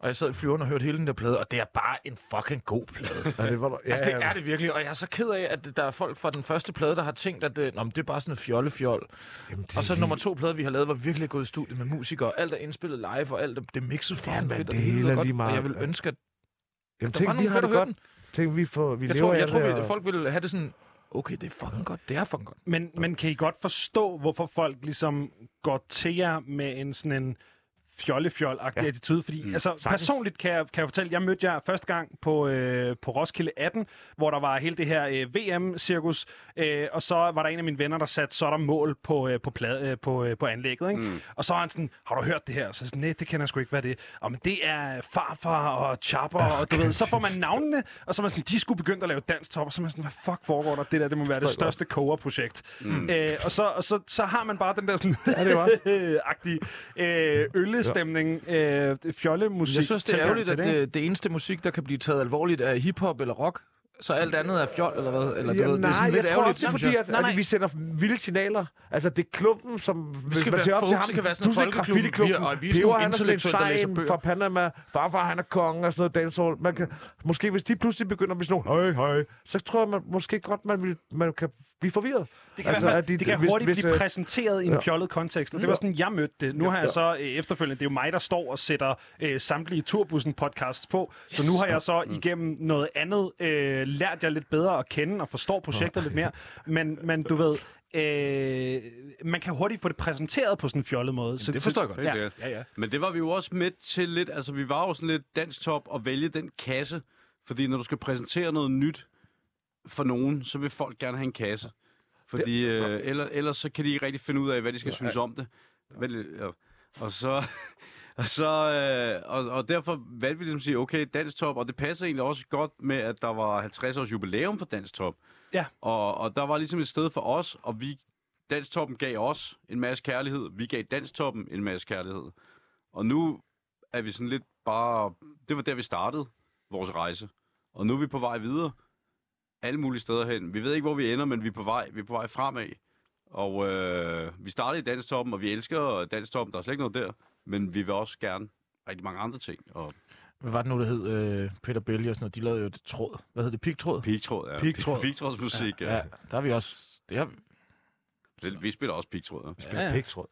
og jeg sad i flyveren og hørte hele den der plade, og det er bare en fucking god plade. Ja, det var, ja, altså, det er det virkelig, og jeg er så ked af, at der er folk fra den første plade, der har tænkt, at øh, Nå, men det er bare sådan noget fjolle-fjol. Jamen, det Og så er nummer to plade, vi har lavet, var virkelig gået i studiet med musikere, og alt er indspillet live, og alt er, det er mixet Det er, fucking mand, fedt, og det hele er godt, lige meget. og jeg vil ønske, at Jamen, der tænk, var vi nogen har fedt det at høre godt. den. Tænk, vi, får, vi Jeg lever tror, af jeg tror, det, vi, og- folk ville have det sådan, okay, det er fucking godt, det er fucking godt. Men, men kan I godt forstå, hvorfor folk ligesom går til jer med en sådan en fjolle-fjol-agtig ja. attitude? Fordi mm, altså, personligt kan jeg, kan jeg fortælle, jeg mødte jer første gang på, øh, på Roskilde 18, hvor der var hele det her øh, VM-cirkus, øh, og så var der en af mine venner, der satte så der mål på, øh, på, plade, øh, på, øh, på anlægget. Ikke? Mm. Og så var han sådan, har du hørt det her? Så sådan, nej, det kender jeg sgu ikke, hvad det er. Og men det er farfar og chopper, og du ved, så får man navnene, og så er man sådan, de skulle begynde at lave danstop, og så er man sådan, hvad fuck foregår der? Det der, det må være det største koger-projekt. Mm. Øh, og så, og så, så har man bare den der sådan, Ja, det også. agtige øh, øllestemning, øh, fjollemusik. Jeg synes, det er ærgerligt, at det, det eneste musik, der kan blive taget alvorligt, er hiphop eller rock. Så alt andet er fjol, eller hvad? Eller, du ved, Jamen, det er nej, sådan lidt jeg tror også, det er fordi, at, Nej, nej. at vi sender vilde signaler. Altså, det er klumpen, som... Vi skal man ser op til ham. det kan være sådan du ser er- er sådan Peber, han er sådan en intellektuelle, der læser sejn fra Panama. Farfar, han er konge og sådan noget dancehall. Man kan, måske hvis de pludselig begynder at blive sådan nogle, hej, hej, så tror jeg man, måske godt, man, vil, man kan blive forvirret. Det kan, Altså, at de- det kan hvis- hurtigt hvis, blive øh, præsenteret i en ja. fjollet kontekst, og det var sådan, jeg mødte det. Nu har jeg så øh, efterfølgende, det er jo mig, der står og sætter øh, samtlige Turbussen-podcasts på, så nu har jeg så igennem noget andet øh, lært jer lidt bedre at kende og forstår projektet lidt mere. Men, men du ved, øh, man kan hurtigt få det præsenteret på sådan en fjollet måde. Så, det forstår jeg godt. Ja, ja, ja. Men det var vi jo også med til lidt, altså vi var jo sådan lidt danstop at vælge den kasse, fordi når du skal præsentere noget nyt for nogen, så vil folk gerne have en kasse. Fordi øh, eller, ellers så kan de ikke rigtig finde ud af, hvad de skal synes om det. Vel, ja. Og så... Og, så, øh, og, og derfor valgte vi ligesom at sige, okay, Danstop, og det passer egentlig også godt med, at der var 50 års jubilæum for Danstop. Ja. Og, og der var ligesom et sted for os, og vi, Danstoppen gav os en masse kærlighed. Vi gav Danstoppen en masse kærlighed. Og nu er vi sådan lidt bare... Det var der, vi startede vores rejse. Og nu er vi på vej videre. Alle mulige steder hen. Vi ved ikke, hvor vi ender, men vi er på vej, vi er på vej fremad. Og øh, vi startede i Danstoppen, og vi elsker Danstoppen. Der er slet ikke noget der. Men vi vil også gerne rigtig mange andre ting. Og Hvad var det nu, der hed øh, Peter Belli og sådan noget? De lavede jo et tråd. Hvad hed det? Pigtråd? pigtråd, ja. Pigtråd. Pigtrådsmusik, ja. Ja, der har vi også... Det har, Det, vi spiller også pigtråd, ja. Ja, ja. Piksråd.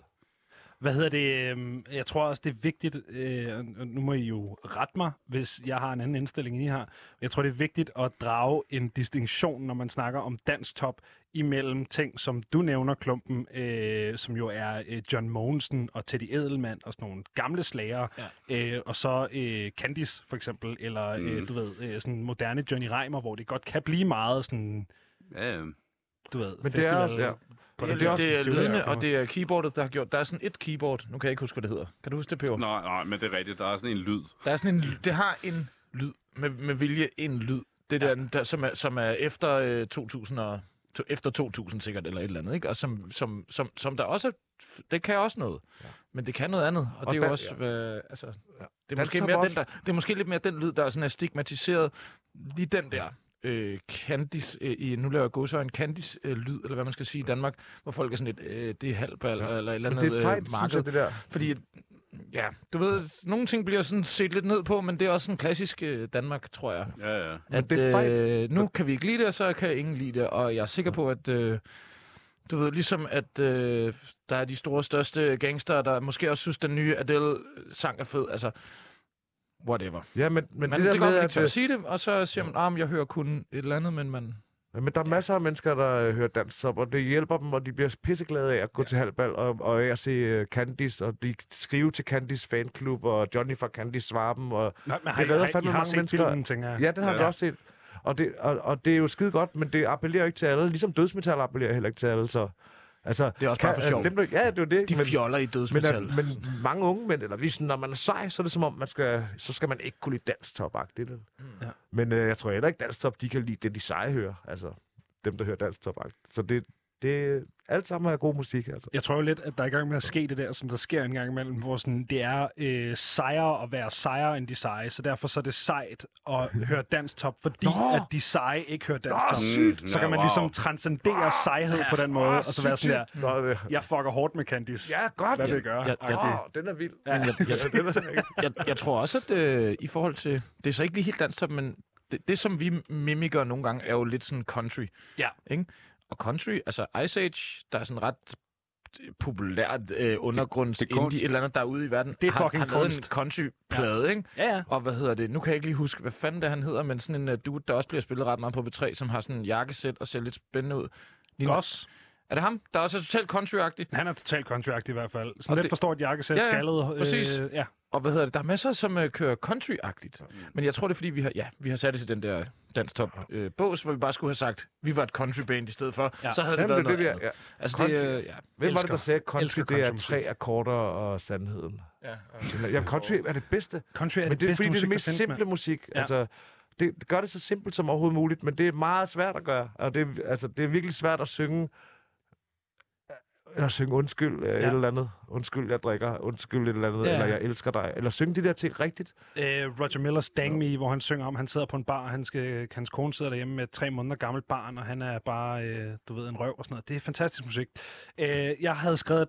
Hvad hedder det? øhm, Jeg tror også, det er vigtigt, øh, og nu må I jo rette mig, hvis jeg har en anden indstilling, end I har. Jeg tror, det er vigtigt at drage en distinktion, når man snakker om dansk top, imellem ting, som du nævner, Klumpen, øh, som jo er øh, John Mogensen og Teddy Edelman og sådan nogle gamle slager, ja. øh, og så øh, Candice for eksempel, eller mm. øh, du ved, øh, sådan moderne Johnny Reimer, hvor det godt kan blive meget sådan, ja, ja. du ved, Men det er ja. Det, er, det er også- det er det er der, og det er keyboardet, der har gjort... Der er sådan et keyboard. Nu kan jeg ikke huske, hvad det hedder. Kan du huske det, Peber? Nej, nej, men det er rigtigt. Der er sådan en lyd. Der er sådan en... Det har en lyd. Med, med vilje en lyd. Det der, der som, er, som er efter øh, 2000 og, to, efter 2000 sikkert, eller et eller andet, ikke? Og som, som, som, som der også det kan også noget. Ja. Men det kan noget andet, og, Og det er jo også... Øh, altså, det, er måske mere også- den, der, det er måske lidt mere den lyd, der er, sådan er stigmatiseret. Lige den der øh, Candice, øh, i, nu laver jeg gåsøj en Candice-lyd, eller hvad man skal sige i Danmark, hvor folk er sådan lidt, øh, det er halvbal, ja. eller et eller Men andet det er fejl, øh, synes marked. jeg, det der. Fordi, ja, du ved, nogle ting bliver sådan set lidt ned på, men det er også en klassisk øh, Danmark, tror jeg. Ja, ja. At det er fejl. øh, nu kan vi ikke lide det, og så kan ingen lide det. Og jeg er sikker på, at... Øh, du ved, ligesom at øh, der er de store, største gangster, der måske også synes, den nye Adele-sang er fed. Altså, whatever. Ja, men, men Men, det det, der det med, man at, ikke til at sige det, og så siger man, ah, men jeg hører kun et eller andet, men man... Ja, men der er masser af mennesker, der øh, hører dansk top, og det hjælper dem, og de bliver pisseglade af at gå ja. til halvbal og, og af at se uh, Candice, og de skriver til Candice fanklub, og Johnny fra Candice svarer dem, og Nej, men Det har, I, redder fandme har mange set mennesker. filmen, tænker jeg. ja, den har Ja. vi også set. Og det, og, og det er jo skide godt, men det appellerer ikke til alle, ligesom dødsmetal appellerer heller ikke til alle, så... Altså, Det er også bare for sjov. dem, der, ja, det er det. De men, fjoller i men, dødsmetal. at, men mange unge mænd, eller hvis, når man er sej, så er det som om, man skal, så skal man ikke kunne lide dansk top det. Mm. Ja. Men øh, jeg tror heller ikke, dansk top, de kan lide det, de seje hører. Altså, dem, der hører dansk top Så det, det alt sammen er god musik, altså. Jeg tror jo lidt, at der er i gang med at ske det der, som der sker en gang imellem, hvor sådan, det er øh, sejere at være sejere end de seje, så derfor så er det sejt at høre dansk top, fordi Nå! at de seje ikke hører dansk Nå, top. sygt. Så kan man wow. ligesom transcendere sejhed på den måde, og så være sådan der, det, jeg fucker hårdt med Candice. ja, godt. Hvad vil jeg gøre? Ja, ja. Åh, den er vild. Ja, jeg- jeg- er, jeg, jeg tror også, at øh, i forhold til... Det er så ikke lige helt dansk, men det, det, som vi mimikker nogle gange, er jo lidt sådan country. Ja. Ikke? Og country, altså Ice Age, der er sådan ret populært øh, undergrunds det er indie, et eller andet, der er ude i verden. Det er fucking har lavet kunst. en country-plade, ja. ikke? Ja, ja. Og hvad hedder det? Nu kan jeg ikke lige huske, hvad fanden det han hedder, men sådan en uh, dude, der også bliver spillet ret meget på B3, som har sådan en jakkesæt og ser lidt spændende ud. Ligner- Goss. Er det ham, der også er totalt country-agtig? Han er totalt contract i hvert fald. Sådan Og lidt det- for stort jakkesæt, Ja, ja, skaldet. præcis. Øh, ja. Og hvad hedder det? Der er masser, som uh, kører country-agtigt. Men jeg tror, det er, fordi vi har, ja, vi har sat det til den der dansk top øh, bås, hvor vi bare skulle have sagt, vi var et country-band i stedet for. Ja. Så havde det Jamen, været det, det, noget vi er, andet. ja. Altså, Country. det, øh, ja. Hvem var det, der sagde, country, det er tre akkorder og sandheden? Ja, Jamen, country er det bedste. Country er men det, det er bedste fordi, det er musik, det mest simple mand. musik. Ja. Altså, det, det gør det så simpelt som overhovedet muligt, men det er meget svært at gøre. Og det, altså, det er virkelig svært at synge at synge undskyld ja. et eller andet. Undskyld, jeg drikker. Undskyld et eller andet. Ja. Ja. Eller jeg elsker dig. Eller synge de der ting rigtigt. Øh, Roger Millers Dang Me, hvor han synger om, han sidder på en bar, og han skal, hans kone sidder derhjemme med et tre måneder gammelt barn, og han er bare, øh, du ved, en røv og sådan noget. Det er fantastisk musik. Øh, jeg havde skrevet et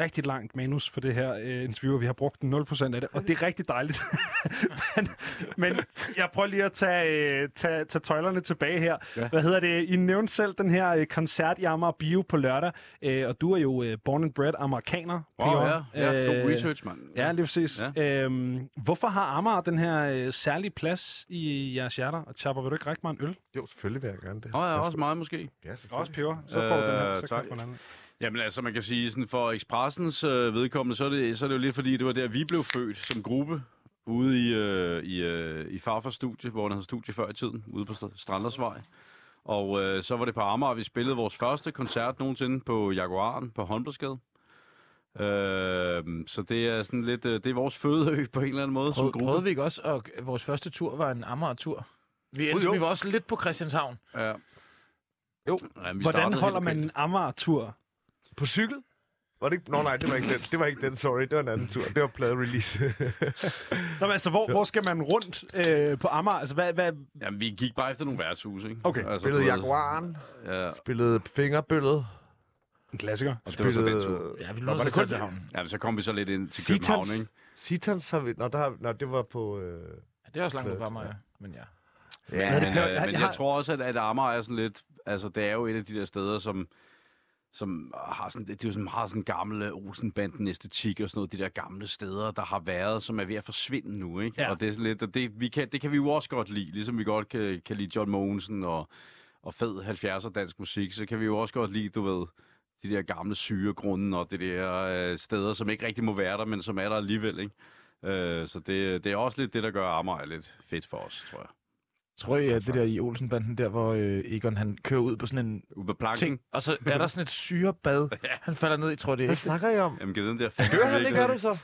rigtig langt manus for det her øh, interview, og vi har brugt 0% af det, og det er rigtig dejligt. men, men jeg prøver lige at tage, øh, tage, tage tøjlerne tilbage her. Ja. Hvad hedder det? I nævnte selv den her øh, koncert i Amager Bio på lørdag, øh, og du er jo øh, born and bred amerikaner. Wow, ja. ja. God Øh, research, mand. Ja, lige præcis. Ja. Øhm, hvorfor har Amager den her øh, særlige plads i jeres hjerter? Og Chapper, vil du ikke række mig en øl? Jo, selvfølgelig vil jeg gerne det. Åh, ja, også meget måske. Ja, Også peber. Så får du den her, Øh, så kan tak. du få en anden. Jamen altså, man kan sige, sådan for Expressens øh, vedkommende, så er, det, så er det jo lidt fordi, det var der, vi blev født som gruppe ude i, øh, i, øh, i Farfars studie, hvor han havde studie før i tiden, ude på St- Strandersvej. Og øh, så var det på Amager, vi spillede vores første koncert nogensinde på Jaguaren på Håndbodsgade. Øh, så det er sådan lidt, øh, det er vores fødeø på en eller anden måde som Prøvede, gruppe. prøvede vi ikke også, at vores første tur var en Amager-tur? Vi, endte, jo. vi var også lidt på Christianshavn. Ja. Jo. Ja, vi Hvordan holder man en Amager-tur? På cykel? Var det ikke? Nå nej, det var ikke den. Det var ikke den, sorry. Det var en anden tur. Det var plade-release. Nå, men altså, hvor, hvor skal man rundt øh, på Amager? Altså, hvad, hvad, Jamen, vi gik bare efter nogle værtshuse, ikke? Okay. altså, spillede Jaguaren. Ja, Spillede Fingerbøllet. en klassiker. og det var så den Spillede... tur. Ja, vi Nå, nåede var så det kun til havnen. Ja, men så kom vi så lidt ind til Sitans. København, ikke? Sitans har vi... Nå, der har... Nå, det var på... Øh... Ja, det er også langt ud på Amager, ja. Men ja. Ja, Men, øh, jeg men har- jeg tror også, at, at Amager er sådan lidt... Altså, det er jo et af de der steder, som som har sådan, det er jo sådan meget sådan gamle Olsenbanden æstetik og sådan noget, de der gamle steder, der har været, som er ved at forsvinde nu, ikke? Ja. Og det er sådan lidt, og det, vi kan, det kan vi jo også godt lide, ligesom vi godt kan, kan lide John Mogensen og, og fed 70'er dansk musik, så kan vi jo også godt lide, du ved, de der gamle syregrunde og det der øh, steder, som ikke rigtig må være der, men som er der alligevel, ikke? Øh, så det, det er også lidt det, der gør Amager lidt fedt for os, tror jeg. Tror I, at det der i Olsenbanden, der hvor øh, Egon han kører ud på sådan en planken. ting, og så er der sådan et syrebad, han falder ned i, tror jeg, det er Hvad snakker I om? Jamen, giv den der Gør han ikke, er du så?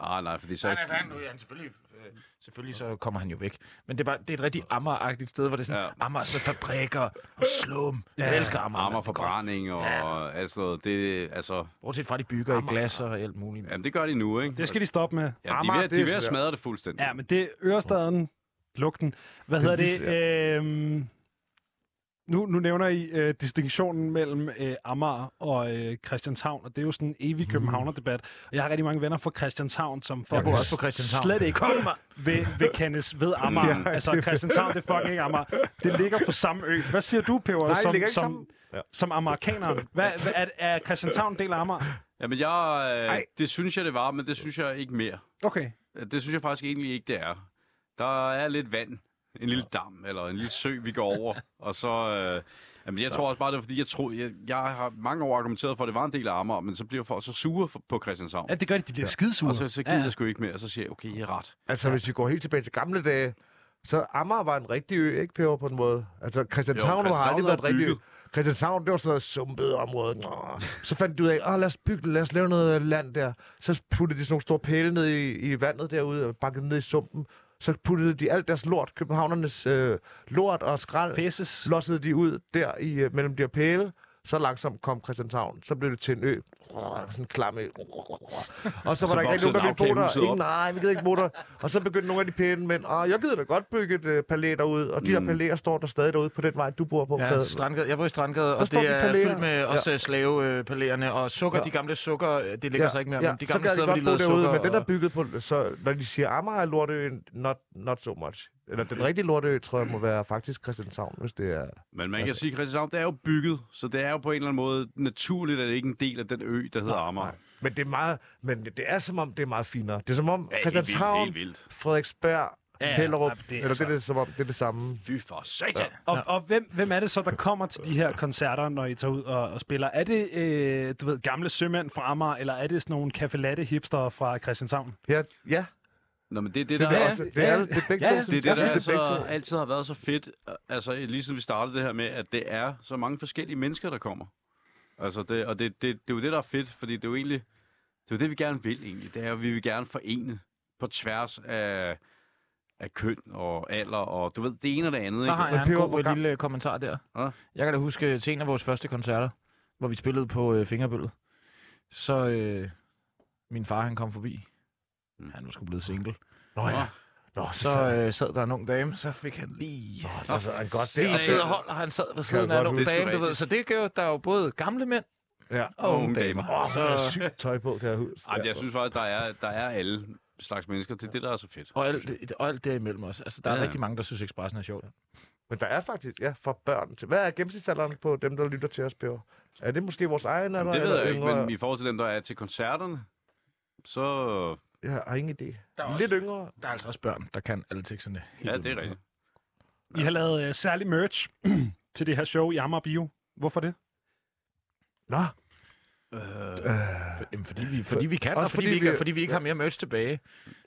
Ah, nej, fordi så... Nej, nej, han, han selvfølgelig øh, selvfølgelig så kommer han jo væk. Men det er, bare, det er et rigtig Amager-agtigt sted, hvor det er sådan, Ja. ja. Amager er sådan fabrikker og slum. Jeg Ja. elsker Amager. Armer mand. Det er godt. forbrænding og ja. altså, det, altså, Bortset fra, de bygger i glas og alt muligt. jamen, det gør de nu, ikke? Det skal de stoppe med. ja, de, er ved, det de er ved at smadre det fuldstændig. Ja, men det Ørestaden, lugten. Hvad hedder det? Øhm, nu, nu nævner I øh, distinktionen mellem øh, Amager og øh, Christianshavn, og det er jo sådan en evig københavner-debat. Og jeg har rigtig mange venner fra Christianshavn, som fucking også på Christianshavn. slet ikke vil, vil kendes ved Amager. Ja. Altså, Christianshavn, det er fucking ikke Amager. Det ligger på samme ø. Hvad siger du, Peber, Nej, som, ligger ikke som, sammen. Ja. som amerikaneren? Hvad, hvad, er, er Christianshavn en del af Amager? Jamen, jeg, øh, Ej. det synes jeg, det var, men det synes jeg ikke mere. Okay. Det synes jeg faktisk egentlig ikke, det er. Der er lidt vand. En lille dam, eller en lille sø, vi går over. og så... Øh, jamen, jeg tror også bare, det er, fordi jeg tror... Jeg, jeg har mange år argumenteret for, at det var en del af Amager, men så bliver folk så sure for, på Christianshavn. Ja, det gør de. De bliver skidesure. Og så, så gider jeg sgu ikke mere, og så siger jeg, okay, I er ret. Altså, hvis vi går helt tilbage til gamle dage, så Amager var en rigtig ø, ikke, Peber, på en måde? Altså, Christianshavn Jo, har aldrig været et var rigtig ø. Christianshavn, det var sådan noget sumpet område. Nå. Så fandt de ud af, åh, lad os bygge lad os lave noget land der. Så puttede de sådan nogle store pæle ned i, i vandet derude, og bankede ned i sumpen. Så puttede de alt deres lort, københavnernes øh, lort og skrald, Fæses. lossede de ud der i, øh, mellem de her pæle. Så langsomt kom Christianshavn. Så blev det til en ø. Sådan en klam ø. Og så var Så der ikke rigtig nogen, der ville bo der. Ingen, nej, vi gider ikke bo der. Og så begyndte nogle af de pæne mænd, og jeg gider da godt bygge et øh, palæ derude. Og de her Mm. palæer står der stadig derude på den vej, du bor på. Ja. Strandgade. Jeg bor i Strandgade, og det de er palæer. fyldt med også ja. slavepalæerne og sukker. Ja. De gamle sukker, øh, det ligger så ikke mere, ja, men de så gamle gad steder, de godt lavede sukker. Men den er og- bygget på, så når de siger Amager er lorteøen, not, not so much. Eller den rigtige lorteø, tror jeg, må være faktisk Christianshavn, hvis det er... Men man kan Altså- sige, at Christianshavn, det er jo bygget, så det er jo på en eller anden måde naturligt, at det ikke er en del af den ø, der hedder Amager. Men det er meget, men det er som om, det er meget finere. Det er som om Ja, Christianshavn, Helt vildt, helt vildt. Frederiksberg, Ja, Hellerup, ja, det er eller det altså- er det, som om, det er det samme. Fy for satan. Og, og hvem, hvem er det så, der kommer til de her koncerter, når I tager ud og, og spiller? Er det, øh, du ved, gamle sømænd fra Amager, eller er det sådan nogle kaffelatte hipster fra Christianshavn? Ja, ja. Nå, men det er det, Det, der er, er... også, det, er, det er begge Ja, to. Det er det, der det er altså, altid har været så fedt, altså lige siden vi startede det her med, at det er så mange forskellige mennesker, der kommer. Altså det, og det, det, det er jo det, der er fedt, fordi det er jo egentlig, det er jo det, vi gerne vil egentlig. Det er, at vi vil gerne forene på tværs af, af køn og alder, og du ved, det ene og det andet. Der Ikke? har jeg en god lille kommentar der. Ja. Jeg kan da huske til en af vores første koncerter, hvor vi spillede på øh, Fingerbøllet. Så øh, min far, han kom forbi. Mm. Han var sgu blevet single. Nå ja. Nå, så, Så så øh, sad der en ung dame, så fik han lige... altså, en godt Lige det. sidde og holde, og han sad ved siden af en godt ung dame, Det er du ved. Så det gør der er jo både gamle mænd Ja. og unge damer. damer. Så er sygt tøj på, kan jeg huske. Ej, jeg synes faktisk, der er, der er alle slags mennesker. Det er det, der er så fedt. Og alt, og alt derimellem også. Altså, der er Ja, ja. rigtig mange, der synes, Expressen er sjovt. Men der er faktisk, ja, for børn. til- Hvad er gennemsnitsalderen på dem, der lytter til os, Peber? Er det måske vores egen alder? Jamen, det ved eller jeg ikke, yngre? men i forhold til dem, der er til koncerterne, så... Jeg har ingen idé. Der er også- Lidt yngre. Der er altså også børn, der kan alle teksterne. Ja, det er rigtigt. I har lavet øh, særlig merch til det her show i Amager Bio. Hvorfor det? Nå, Øh, For- Jamen, fordi vi, fordi vi kan, Også og fordi, fordi vi, ikke, vi- fordi vi ikke har mere merch tilbage.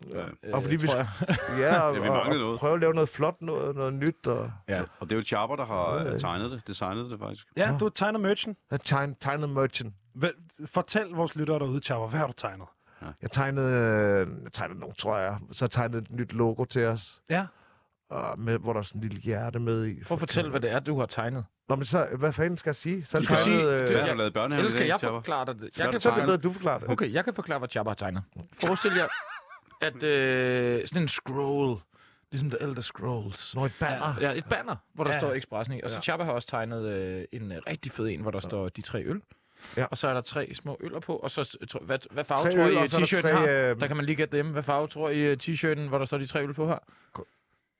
ja. Øh, Og fordi vi tror jeg. ja, og, Ja, vi og, noget. prøve at lave noget flot, noget, noget nyt. Og, Ja. Og det er jo Chapper, der har øh, tegnet det, designet det faktisk. Ja, du tegner merchen. jeg tegn, tegnede merchant. Vel, fortæl vores lyttere derude, Chava, hvad har du tegnet? Jeg tegnede, jeg tegnede nogle, tror jeg. Så jeg tegnede et nyt logo til os. Ja. Og med, hvor der er sådan en lille hjerte med i. Prøv at fortælle, hvad det er, du har tegnet. Nå, men så, hvad fanden skal jeg sige? Så Du skal sige- øh, du- Ja, jeg- har lavet børnehave Ellers kan jeg forklare dig det. Skal Jeg kan du så er det bedre, du forklarer det. Okay, jeg kan forklare, hvad Jabba har tegnet. Forestil jer, at øh, sådan en scroll, ligesom The Elder Scrolls. Nå, et banner. Ja, et banner, hvor der Ja. ja. står Expressen i. Og så Ja. Har også tegnet øh, en rigtig fed en, hvor der står de tre øl. Ja. Og så er der tre små øller på. Og så, hvad, hvad farve Tre tror øl, I, er der t-shirten tre, har? øh, Der kan man lige gætte dem. Hvad farve tror I, øh, t-shirten, hvor der står de tre øl på her?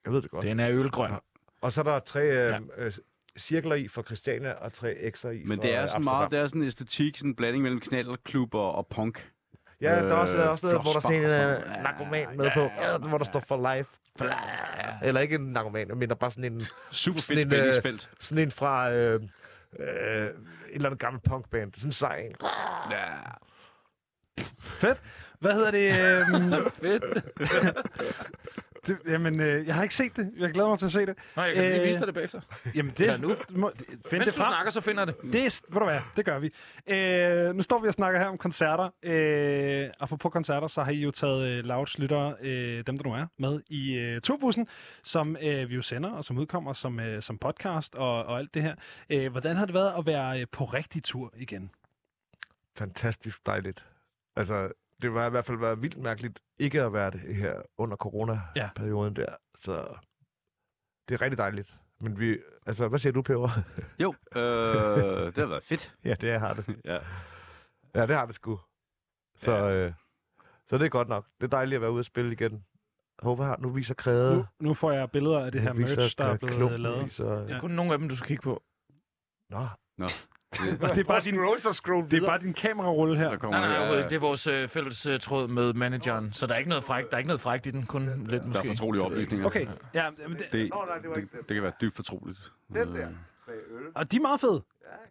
Jeg ved det godt. Den er ølgrøn. Ja. Og så er der tre øh, Ja. øh, cirkler i for Christiania, og tre X'er i Men for det er øh, sådan meget, det er sådan en æstetik, sådan en blanding mellem knallerklub og, og punk. Ja, der er også, øh, også noget, hvor der er sådan en øh, narkoman med på, ja, hvor der står for life. Eller ikke en narkoman, men der er bare sådan en, Super Sådan fedt en, øh, spændingsfelt. sådan en fra øh, øh, et eller andet gammelt punkband. Sådan en sej en. Ja. Fedt. Hvad hedder det? Øhm, Fedt. Det, jamen, øh, jeg har ikke set det. Jeg glæder mig til at se det. Nå, jeg kan lige Øh, vise dig det bagefter. Jamen, det, Eller nu. Må, find Mens det du frem. snakker, så finder jeg det. Det er, ved du hvad, det gør vi. Øh, nu står vi og snakker her om koncerter. Øh, og på koncerter, så har I jo taget øh, Louds lyttere, øh, dem der nu er, med i øh, turbussen, som øh, vi jo sender, og som udkommer som, øh, som podcast og, og alt det her. Øh, hvordan har det været at være øh, på rigtig tur igen? Fantastisk dejligt. Altså, det var i hvert fald været vildt mærkeligt ikke at være det her under corona-perioden der. Så det er rigtig dejligt. Men vi, altså, hvad siger du, Peber? Jo, øh, det har været fedt. ja, det har det. Ja. Ja, det har det sgu. Så, Ja. øh, så det er godt nok. Det er dejligt at være ude og spille igen. Håber, her, nu viser kræde. Nu, nu får jeg billeder af det her nu viser, merch, der er øh, blevet klumpen lavet. Viser, Ja. ja. Kun nogle af dem, du skal kigge på. Nå, Og det er bare din, scroll, så scroll det er bare din kamerarulle her. Der kommer, Nej, nej, ikke. det er vores øh, fælles øh, tråd med manageren, så der er ikke noget frækt, der er ikke noget frækt i den, kun lidt der måske. er fortrolige oplysninger. Okay, ja, men det, Det, nej, det var det, ikke den. det kan være dybt fortroligt. Den der. Øh, Tre øl. og de er meget fede.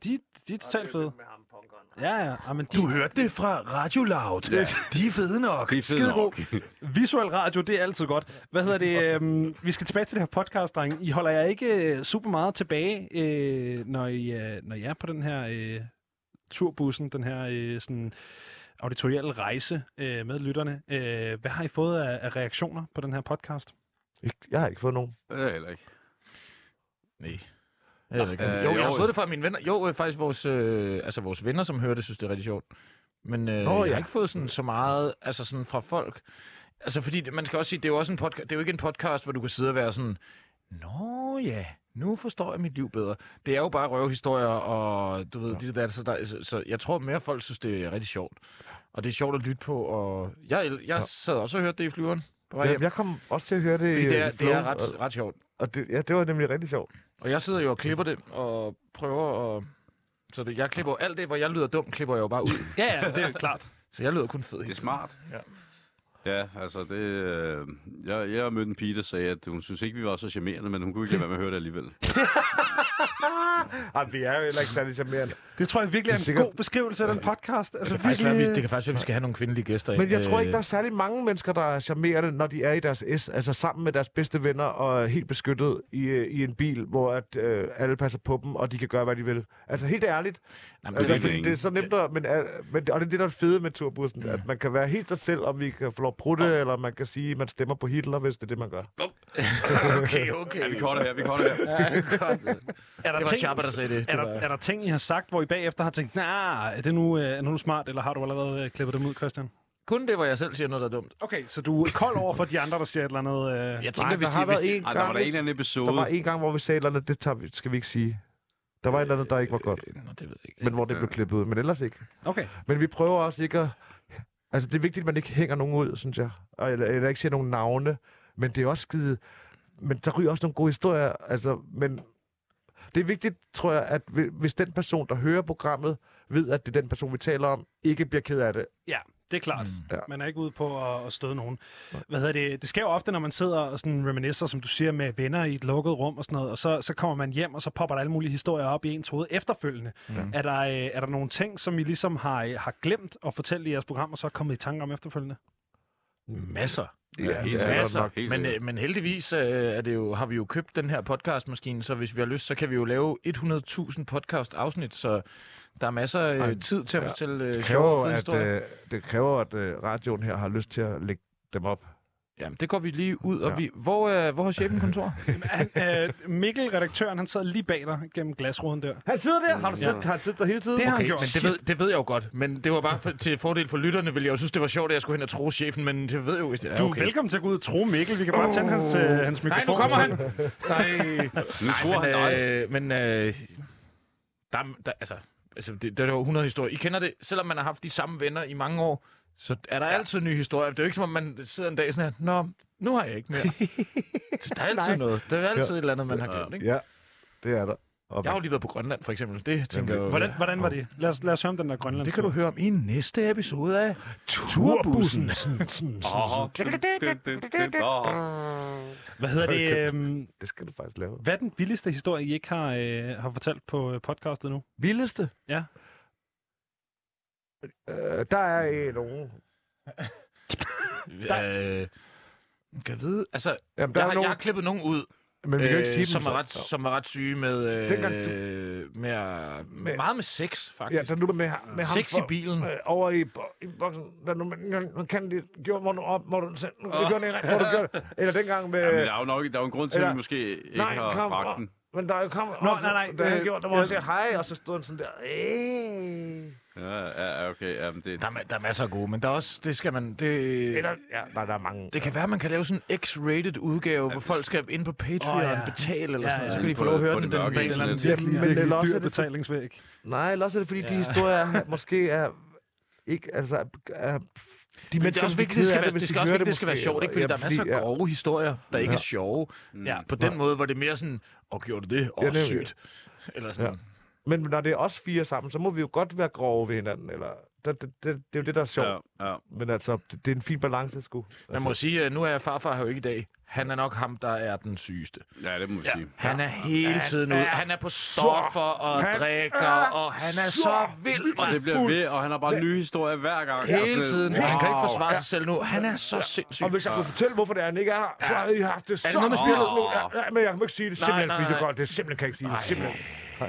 De, de er totalt fede. Punkeren. Ja, ja. ja men de, Du hørte det fra Radio Loud. Ja. De er fede nok. Det er fedt Skide nok. Visuel radio, det er altid godt. Hvad hedder det? Øhm, vi skal tilbage til det her podcast, drenge. I holder jer ikke øh, super meget tilbage, øh, når, I, øh, når I er på den her øh, turbussen, den her øh, sådan auditorielle rejse øh, med lytterne. Øh, hvad har I fået af, af reaktioner på den her podcast? Jeg har ikke fået nogen. Det er heller ikke. Nej. Ikke. Øh, jo, jeg har fået det fra mine venner. Jo, øh, faktisk vores, øh, altså vores venner, som hører det, synes det er rigtig sjovt. Men øh, Nå, jeg ja. har ikke fået sådan så meget, altså sådan fra folk. Altså fordi, man skal også sige, det er jo også en podcast, det er jo ikke en podcast, hvor du kan sidde og være sådan, Nå ja, nu forstår jeg mit liv bedre. Det er jo bare røvehistorier, og du ved, ja. det der, så, der, så, så jeg tror mere, folk synes, det er rigtig sjovt. Og det er sjovt at lytte på, og jeg, jeg Ja. sad også og hørte det i flyveren på vej Jeg, hjem. jeg kom også til at høre det Fordi det er, det er ret, ret sjovt. og det, ja, det var nemlig rigtig sjovt. Og jeg sidder jo og klipper det, og prøver at... Så det, jeg klipper alt det, hvor jeg lyder dum, klipper jeg jo bare ud. Ja, ja, det er klart. Så jeg lyder kun fed. Det er smart. Ja. Ja, altså det... Øh, jeg, jeg har mødt en pige, der sagde, at hun synes ikke, vi var så charmerende, men hun kunne ikke lade være med at høre det alligevel. Ej, vi er jo heller ikke særlig charmerende. Det tror jeg virkelig er er en sikkert- god beskrivelse af den podcast. Altså, Det kan, faktisk være, virkelig... vi, det kan faktisk være, at vi skal have nogle kvindelige gæster ind. Men jeg tror ikke, Øh, der er særlig mange mennesker, der er charmerende, når de er i deres S, altså sammen med deres bedste venner og er helt beskyttet i, øh, i en bil, hvor at, øh, alle passer på dem, og de kan gøre, hvad de vil. Altså helt ærligt. Nej, men Altså, det er det er så nemt at, men, øh, men, og det er det, der er fede med turbussen, Mm. at man kan være helt sig selv, om vi kan få lov at prutte, eller man kan sige, at man stemmer på Hitler, hvis det er det, man gør. okay, okay. Ja, vi korter her, vi korter her. Ja, er der Det var ting, Chapper, der sagde det. er, der, er der ting, I har sagt, hvor I bagefter har tænkt, nej, er det nu, øh, er nu smart, eller har du allerede øh, klippet dem ud, Christian? Kun det, hvor jeg selv siger noget, der er dumt. Okay, så du er kold over for de andre, der siger et eller andet... Øh... Jeg tænker, Nej, hvis der de, har hvis været de, Ej, der var gang, der en eller anden episode. der var en gang, hvor vi sagde et eller andet, det tager vi, skal vi ikke sige. Der var et eller andet, der ikke var godt, Øh, Nå, det ved jeg ikke. men hvor det blev klippet ud, men ellers ikke. Okay. Men vi prøver også ikke at... Altså, det er vigtigt, at man ikke hænger nogen ud, synes jeg. Eller, eller ikke siger nogen navne. Men det er også skide... Men der ryger også nogle gode historier. Altså, men det er vigtigt, tror jeg, at hvi- hvis den person, der hører programmet, ved, at det er den person, vi taler om, ikke bliver ked af det. Ja, det er klart. Mm. Ja. Man er ikke ude på at, at støde nogen. Hvad hedder det? Det sker jo ofte, når man sidder og sådan reminiscer, som du siger, med venner i et lukket rum og sådan noget, og så, så kommer man hjem, og så popper der alle mulige historier op i ens hoved efterfølgende. Mm. Er, der, øh, er der nogle ting, som I ligesom har, øh, har glemt at fortælle i jeres program, og så er kommet i tanke om efterfølgende? Masser. Ja, helt det er sikkert. godt Masser. nok. Helt Men, sikkert. øh, men heldigvis øh, er det jo, har vi jo købt den her podcastmaskine, så hvis vi har lyst, så kan vi jo lave 100.000 podcast-afsnit, så der er masser af øh, tid til at ja. fortælle øh, Det sjove kræver, fede at, historier. øh, det kræver, at øh, radioen her har lyst til at lægge dem op. Jamen, det går vi lige ud, og Ja. vi... Hvor, øh, hvor har chefen kontor? Han, øh, Mikkel, redaktøren, han sad lige bag dig gennem glasruden der. Han sidder der! Har du Ja. set, har han siddet der hele tiden? Det har han Okay, gjort. men det ved, det ved jeg jo godt. Men det var bare for, til fordel for lytterne, ville jeg jo synes, det var sjovt, at jeg skulle hen og tro chefen, men det ved jeg jo, hvis det er Du er okay. velkommen til at gå ud og tro Mikkel. Vi kan bare tænde hans, øh, hans Nej, mikrofon. nu kommer han! Nej. Nu tror han dig. øh, men øh, der, der, altså, altså det, det er jo 100 historier. I kender det, selvom man har haft de samme venner i mange år, så er der ja. altid nye historier. Det er jo ikke som om, man sidder en dag sådan her, Nå, nu har jeg ikke mere. så der er altid Nej. noget. Der er altid Ja. et eller andet, man har glemt, ikke? Ja, det er der. Og Jeg har jo lige været på Grønland, for eksempel. Det tænker jeg. Hvordan, hvordan var det? Lad os, lad os høre om den der grønlandske. Det kan du høre om i næste episode af Turbussen. Det- det- det- det-. Hvad hedder det? Øhm, Det skal du faktisk lave. hvad er den vildeste historie, I ikke har, øh, har fortalt på øh, podcastet nu? Vildeste? Ja. Øh, der er øh, nogen. Øh, Kan jeg vide? Altså, Jamen, der jeg, er har, nogen, jeg har klippet nogen ud, men vi kan jo ikke sige som, dem. er ret, så. som er ret syge med, øh, Dengang med, at- Med- meget med sex, Ja, faktisk. der nu med, med ham sex i for- bilen. øh, over i, i boksen, der nu, man, man kan det, gjorde, hvor du op, hvor du kan du gøre det, hvor du gør det. Eller dengang med, Ja, men der er jo nok der er jo en grund til, at vi måske ikke nej, har bragt den. Men der er jo kommet, Nå, op, nej, nej, der øh, gjort, der jeg- han siger hej, og så stod han sådan der, Æh. Ja, ja, okay. Ja, men det, Der er, der er masser af gode, men der er også, det skal man, det, Eller, ja, nej, der er mange. det kan være, man kan lave sådan en X-rated udgave, hvor folk skal ind på Patreon og ja. betale eller Ja, sådan noget, ja. så kan de få lov at høre den den dag. Er virkelig, det er virkelig også dyr betalingsvæg. Nej, eller også er det, fordi de historier måske er ikke, altså, er de Men det er også vigtigt, det skal, det de skal også hører vigtigt, det skal være sjovt, ikke? Fordi eller- der er masser ja, af grove historier, der ikke Ja. er sjove. Ja. På den måde, hvor det er mere sådan, åh, gjorde du det? Åh, Ja, sygt. Eller sådan. Men når det er os fire sammen, så må vi jo godt være grove ved hinanden, eller... Det, det, det, det er jo det, der er sjovt. ja, ja. Men altså, det, det er en fin balance, sgu. Man Altså, må sige, at nu er farfar her jo ikke i dag. Han er nok ham, der er den sygeste. ja, det må vi sige. Han er hele Han tiden ude. er Han er på stoffer og han drikker, er og han er så så vild. Og det bliver ved, og han har bare nye historier hver gang. Hele lidt, tiden. Wow. Han kan ikke forsvare sig selv nu. Han er så sindssyg. Og hvis jeg kunne fortælle, hvorfor det er, han ikke er her, så havde I haft det så... det noget med spillet? nu? Ja, ja, men jeg kan ikke sige det Nej, simpelthen, nej, fordi det nej. godt. Det er simpelthen kan jeg ikke sige det. Simpelthen.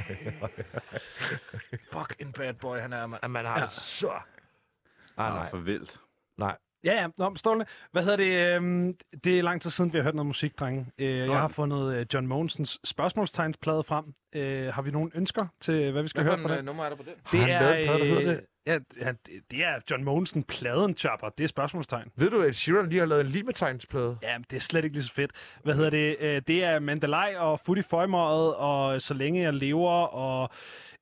Fuck en bad boy, han er, mand. Man har det så... Ah, Ah, nej. for vildt. Nej. Ja, ja. Nå, men Ståle, hvad hedder det? Øhm, det er lang tid siden, vi har hørt noget musik, drenge. Øh, jeg har fundet øh, John Mogensens spørgsmålstegnsplade frem. Øh, har vi nogle ønsker til, hvad vi skal Hvad høre for fra en den? øh, nummer er der på den? Det Har han lavet en plade, der hedder øh, det? Ja, ja, det, er John Mogensen, pladen chopper. Det er spørgsmålstegn. Ved du, at Sheeran lige har lavet en limetegnsplade? Ja, det er slet ikke lige så fedt. Hvad hedder det? Øh, det er Mandalay og Footy Føjmøjet, og Så længe jeg lever, og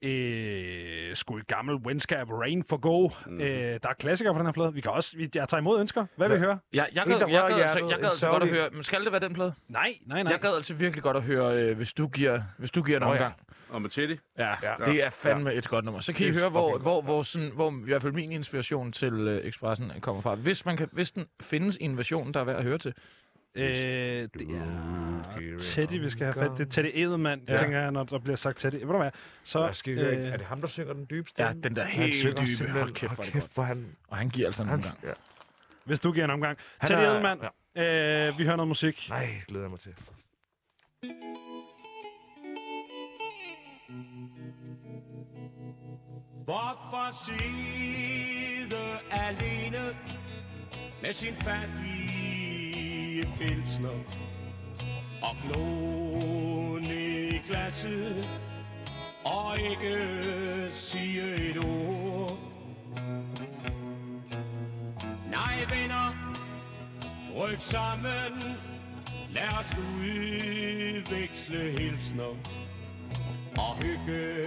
øh, skulle gammel When Skal Rain for Go. Mm. Øh, der er klassikere på den her plade. Vi kan også, vi, jeg tager imod ønsker. Hvad vil I høre? Jeg, jeg, gad, jeg, gad, altså, hjertet, jeg gad altså godt at høre... Men skal det være den plade? Nej, nej, nej. Jeg gad altså virkelig godt at høre, øh, hvis du giver, hvis du giver en Nå ja. omgang. Og med Teddy. Ja, Ja. det er fandme et godt nummer. Så kan I Det høre, hvor, hvor, hvor, sådan, hvor i hvert fald min inspiration til øh, Expressen kommer fra. Hvis, man kan, hvis den findes i en version, der er værd at høre til. Øh, det er Teddy, vi skal have fat. Det er Teddy Edelmann, ja. Ja. tænker jeg, når der bliver sagt Teddy. Ved du hvad? Så, Jeg skal høre, er det ham, der synger den dybe stemme? Ja, den der Han helt synger dybe. simpelthen- Hold kæft, det kæft, hvor han... Og han giver altså en omgang. ja. hvis du giver en omgang. Han Teddy er- Edelmann, øh, vi hører noget musik. Nej, glæder jeg mig til. Hvorfor sidde alene med sin fattige billige pilsner og glo i glasset og ikke sige et ord? Nej, venner, ryk sammen, lad os udveksle hilsner og hygge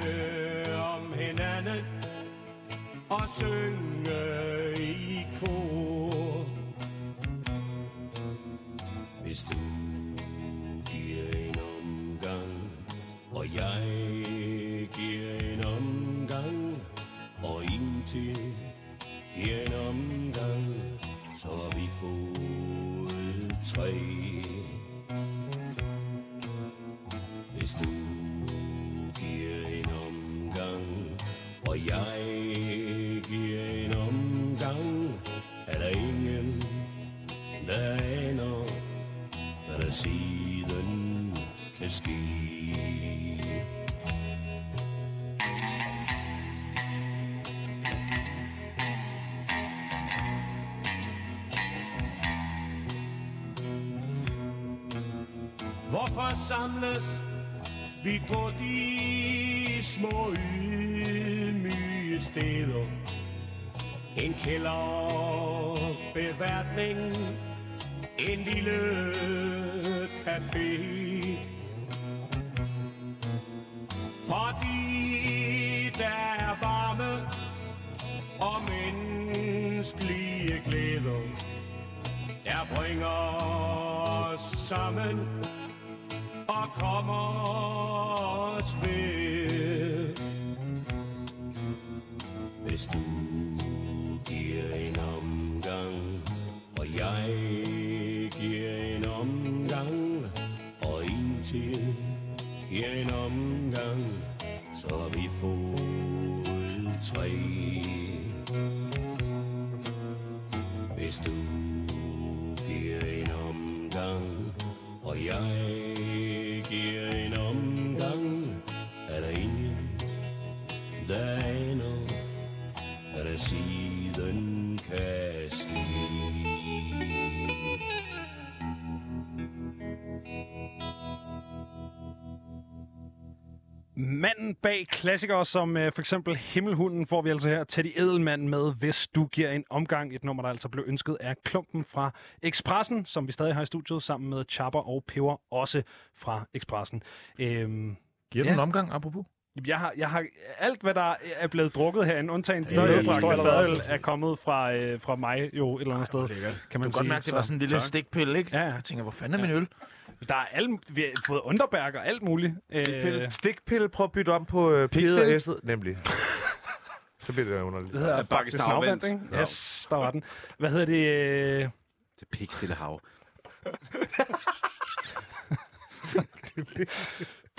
om hinanden og synge i kor. Hvis du giver en omgang, og jeg giver en omgang, og indtil giver en omgang, så har vi fået tre. Samles vi på de små ydmyge steder? En kælderbeværtning, en lille café. Fordi der er varme og menneskelige glæder, der bringer os sammen og kommer Manden bag klassikere som øh, for eksempel Himmelhunden får vi altså her Teddy Edelmann med, hvis du giver en omgang. Et nummer, der altså blev ønsket af Klumpen fra Expressen, som vi stadig har i studiet, sammen med Chapper og Peber, også fra Expressen. Øhm, Giver du Ja. en omgang, apropos? jeg har, jeg har alt, hvad der er blevet drukket herinde, undtagen er jo medbragte fadøl, er kommet fra, øh, fra mig jo et eller andet sted, kan Du man kan sige. godt mærke, det var sådan en lille tak. stikpille, ikke? Ja, ja. Jeg tænker, hvor fanden er min øl? Der er alle, vi har fået underbærk og alt muligt. Øh, Stikpille, prøv at bytte om på øh, P'et og S'et, nemlig. Så bliver det underligt. det hedder Bakkes. Navvand, ikke? Ja. Yes, der var den. Hvad hedder det? Øh, Det pikstille hav.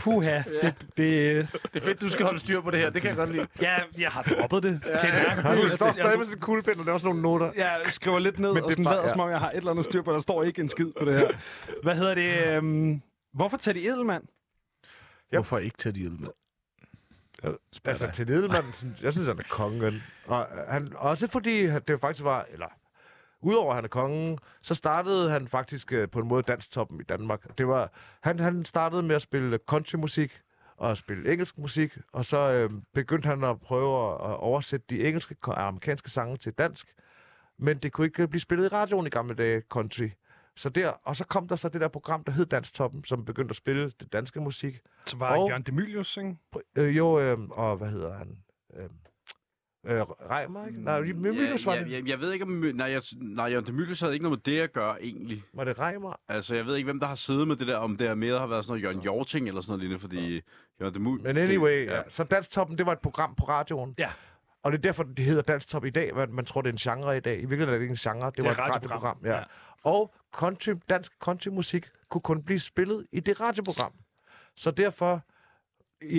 puha. Det, det, Det er fedt, du skal holde styr på det her. Det kan jeg godt lide. ja, jeg har droppet det. Kan I mærke? Du står Jeg- stadig med sådan en kuglepind, og laver sådan nogle noter. Jeg skriver lidt ned, Men og det er sådan lader, ja. som om jeg har et eller andet styr på. Der står ikke en skid på det her. Hvad hedder det? Øhm, hvorfor Teddy Edelmann? Ja. Hvorfor ikke tage de med? Altså, til Edelmann, jeg synes, han er kongen. Og han, også fordi det faktisk var, eller udover at han er kongen, så startede han faktisk øh, på en måde danstoppen i Danmark. Det var, han, han startede med at spille countrymusik og spille engelsk musik, og så øh, begyndte han at prøve at, at oversætte de engelske og amerikanske sange til dansk. Men det kunne ikke blive spillet i radioen i gamle dage, country. Så der, og så kom der så det der program, der hed Danstoppen, som begyndte at spille det danske musik. Så var Og- Jørgen Demilius, ikke? Øh, jo, øh, og hvad hedder han? Øh, øh, Reimer, ikke? Nej, Mylius var ja, det. jeg, jeg ved ikke, om... Nej, jeg, nej Jørgen de Mylius havde ikke noget med det at gøre, egentlig. Var det Reimer? Altså, jeg ved ikke, hvem der har siddet med det der, om det er mere har været sådan noget Jørgen Jorting eller sådan noget lignende, fordi Jørgen de Mylius... Men anyway, ja. ja. så Danstoppen, det var et program på radioen. Ja. Og det er derfor, det hedder Danstop i dag. Man, man tror, det er en genre i dag. I virkeligheden er det ikke en genre. Det, er var et radioprogram. radioprogram. Ja. Ja. ja. Og country, dansk countrymusik kunne kun blive spillet i det radioprogram. Så derfor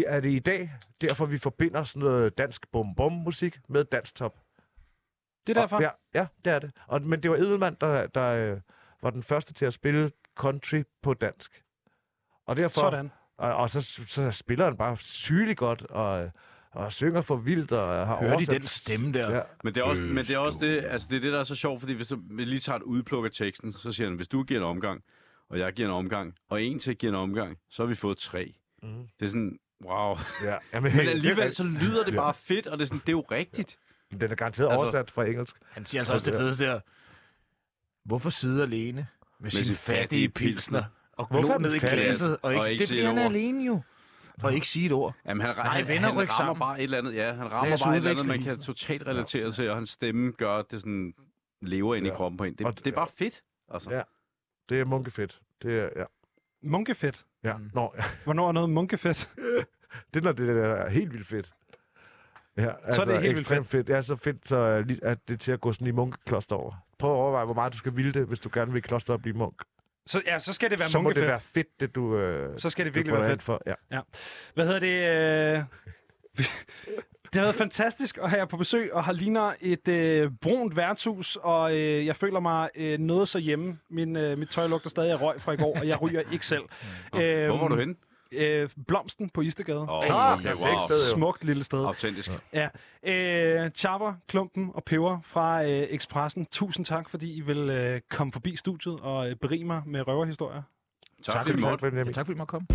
er det i dag, derfor vi forbinder sådan noget dansk bum-bum-musik med danstop. Det er derfor. Og, ja, ja, det er det. Og, men det var Edelmann, der, der øh, var den første til at spille country på dansk. Og derfor, Sådan. Og, og så, så spiller han bare sygeligt godt, og, og synger for vildt, og har Hører de oversat... den stemme der? Ja. Men det er også, men det, er også det, altså det, er det, der er så sjovt, fordi hvis du lige tager et udpluk af teksten, så siger han, hvis du giver en omgang, og jeg giver en omgang, og en til giver en omgang, så har vi fået tre. Mhm. Det er sådan, wow. Ja. Jamen, Men alligevel så lyder det Ja. bare fedt, og det er, sådan, det er jo rigtigt. Den er garanteret Altså- oversat fra engelsk. Han siger altså også det fedeste der. Hvorfor sidde alene med, med sin, sin fattige pilsner og Hvorfor glo er ned i glasset? Og ikke, Og og ikke det er sige fordi, han et ord. alene jo. Og ikke sige et ord. Jamen, han, Nej, han, venner, han rammer sammen. bare et eller andet, ja, han rammer bare et eller andet, man kan totalt relatere til, og hans stemme gør, at det sådan lever ind i Ja. kroppen på en. Og- Det, det er bare fedt. Altså. Ja. Det er munkefedt. Det er, ja. Munkefedt. ja. Mm. Nå, ja. Hvornår er noget munkefedt? det er, når det er helt vildt fedt. Ja, altså, er det helt vildt ekstremt fedt. Ja, så fedt, så øh, at det er til at gå sådan i munkekloster over. Prøv at overveje, hvor meget du skal ville det, hvis du gerne vil i kloster og blive munk. Så, ja, så skal det være så må det munkefedt. være fedt, det du... Øh, Så skal det virkelig være fedt. For. Ja. Hvad hedder det? Øh... Det har været fantastisk at have jer på besøg, og har ligner et øh, brunt værtshus, og øh, jeg føler mig øh, noget så hjemme. Min, øh, mit tøj lugter stadig af røg fra i går, og jeg ryger ikke selv. Nå, Hvor var du henne? Øh, Blomsten på Istegade. Åh, Oh, okay, perfekt wow. sted. jo. Smukt lille sted. Autentisk. Ja. Øh, Chapper, Klumpen og Peber fra øh, Expressen. Tusind tak, fordi I vil øh, komme forbi studiet og øh, berige mig med røverhistorier. Tak, Tak, fordi Tak. Benjamin. Tak fordi I måtte komme.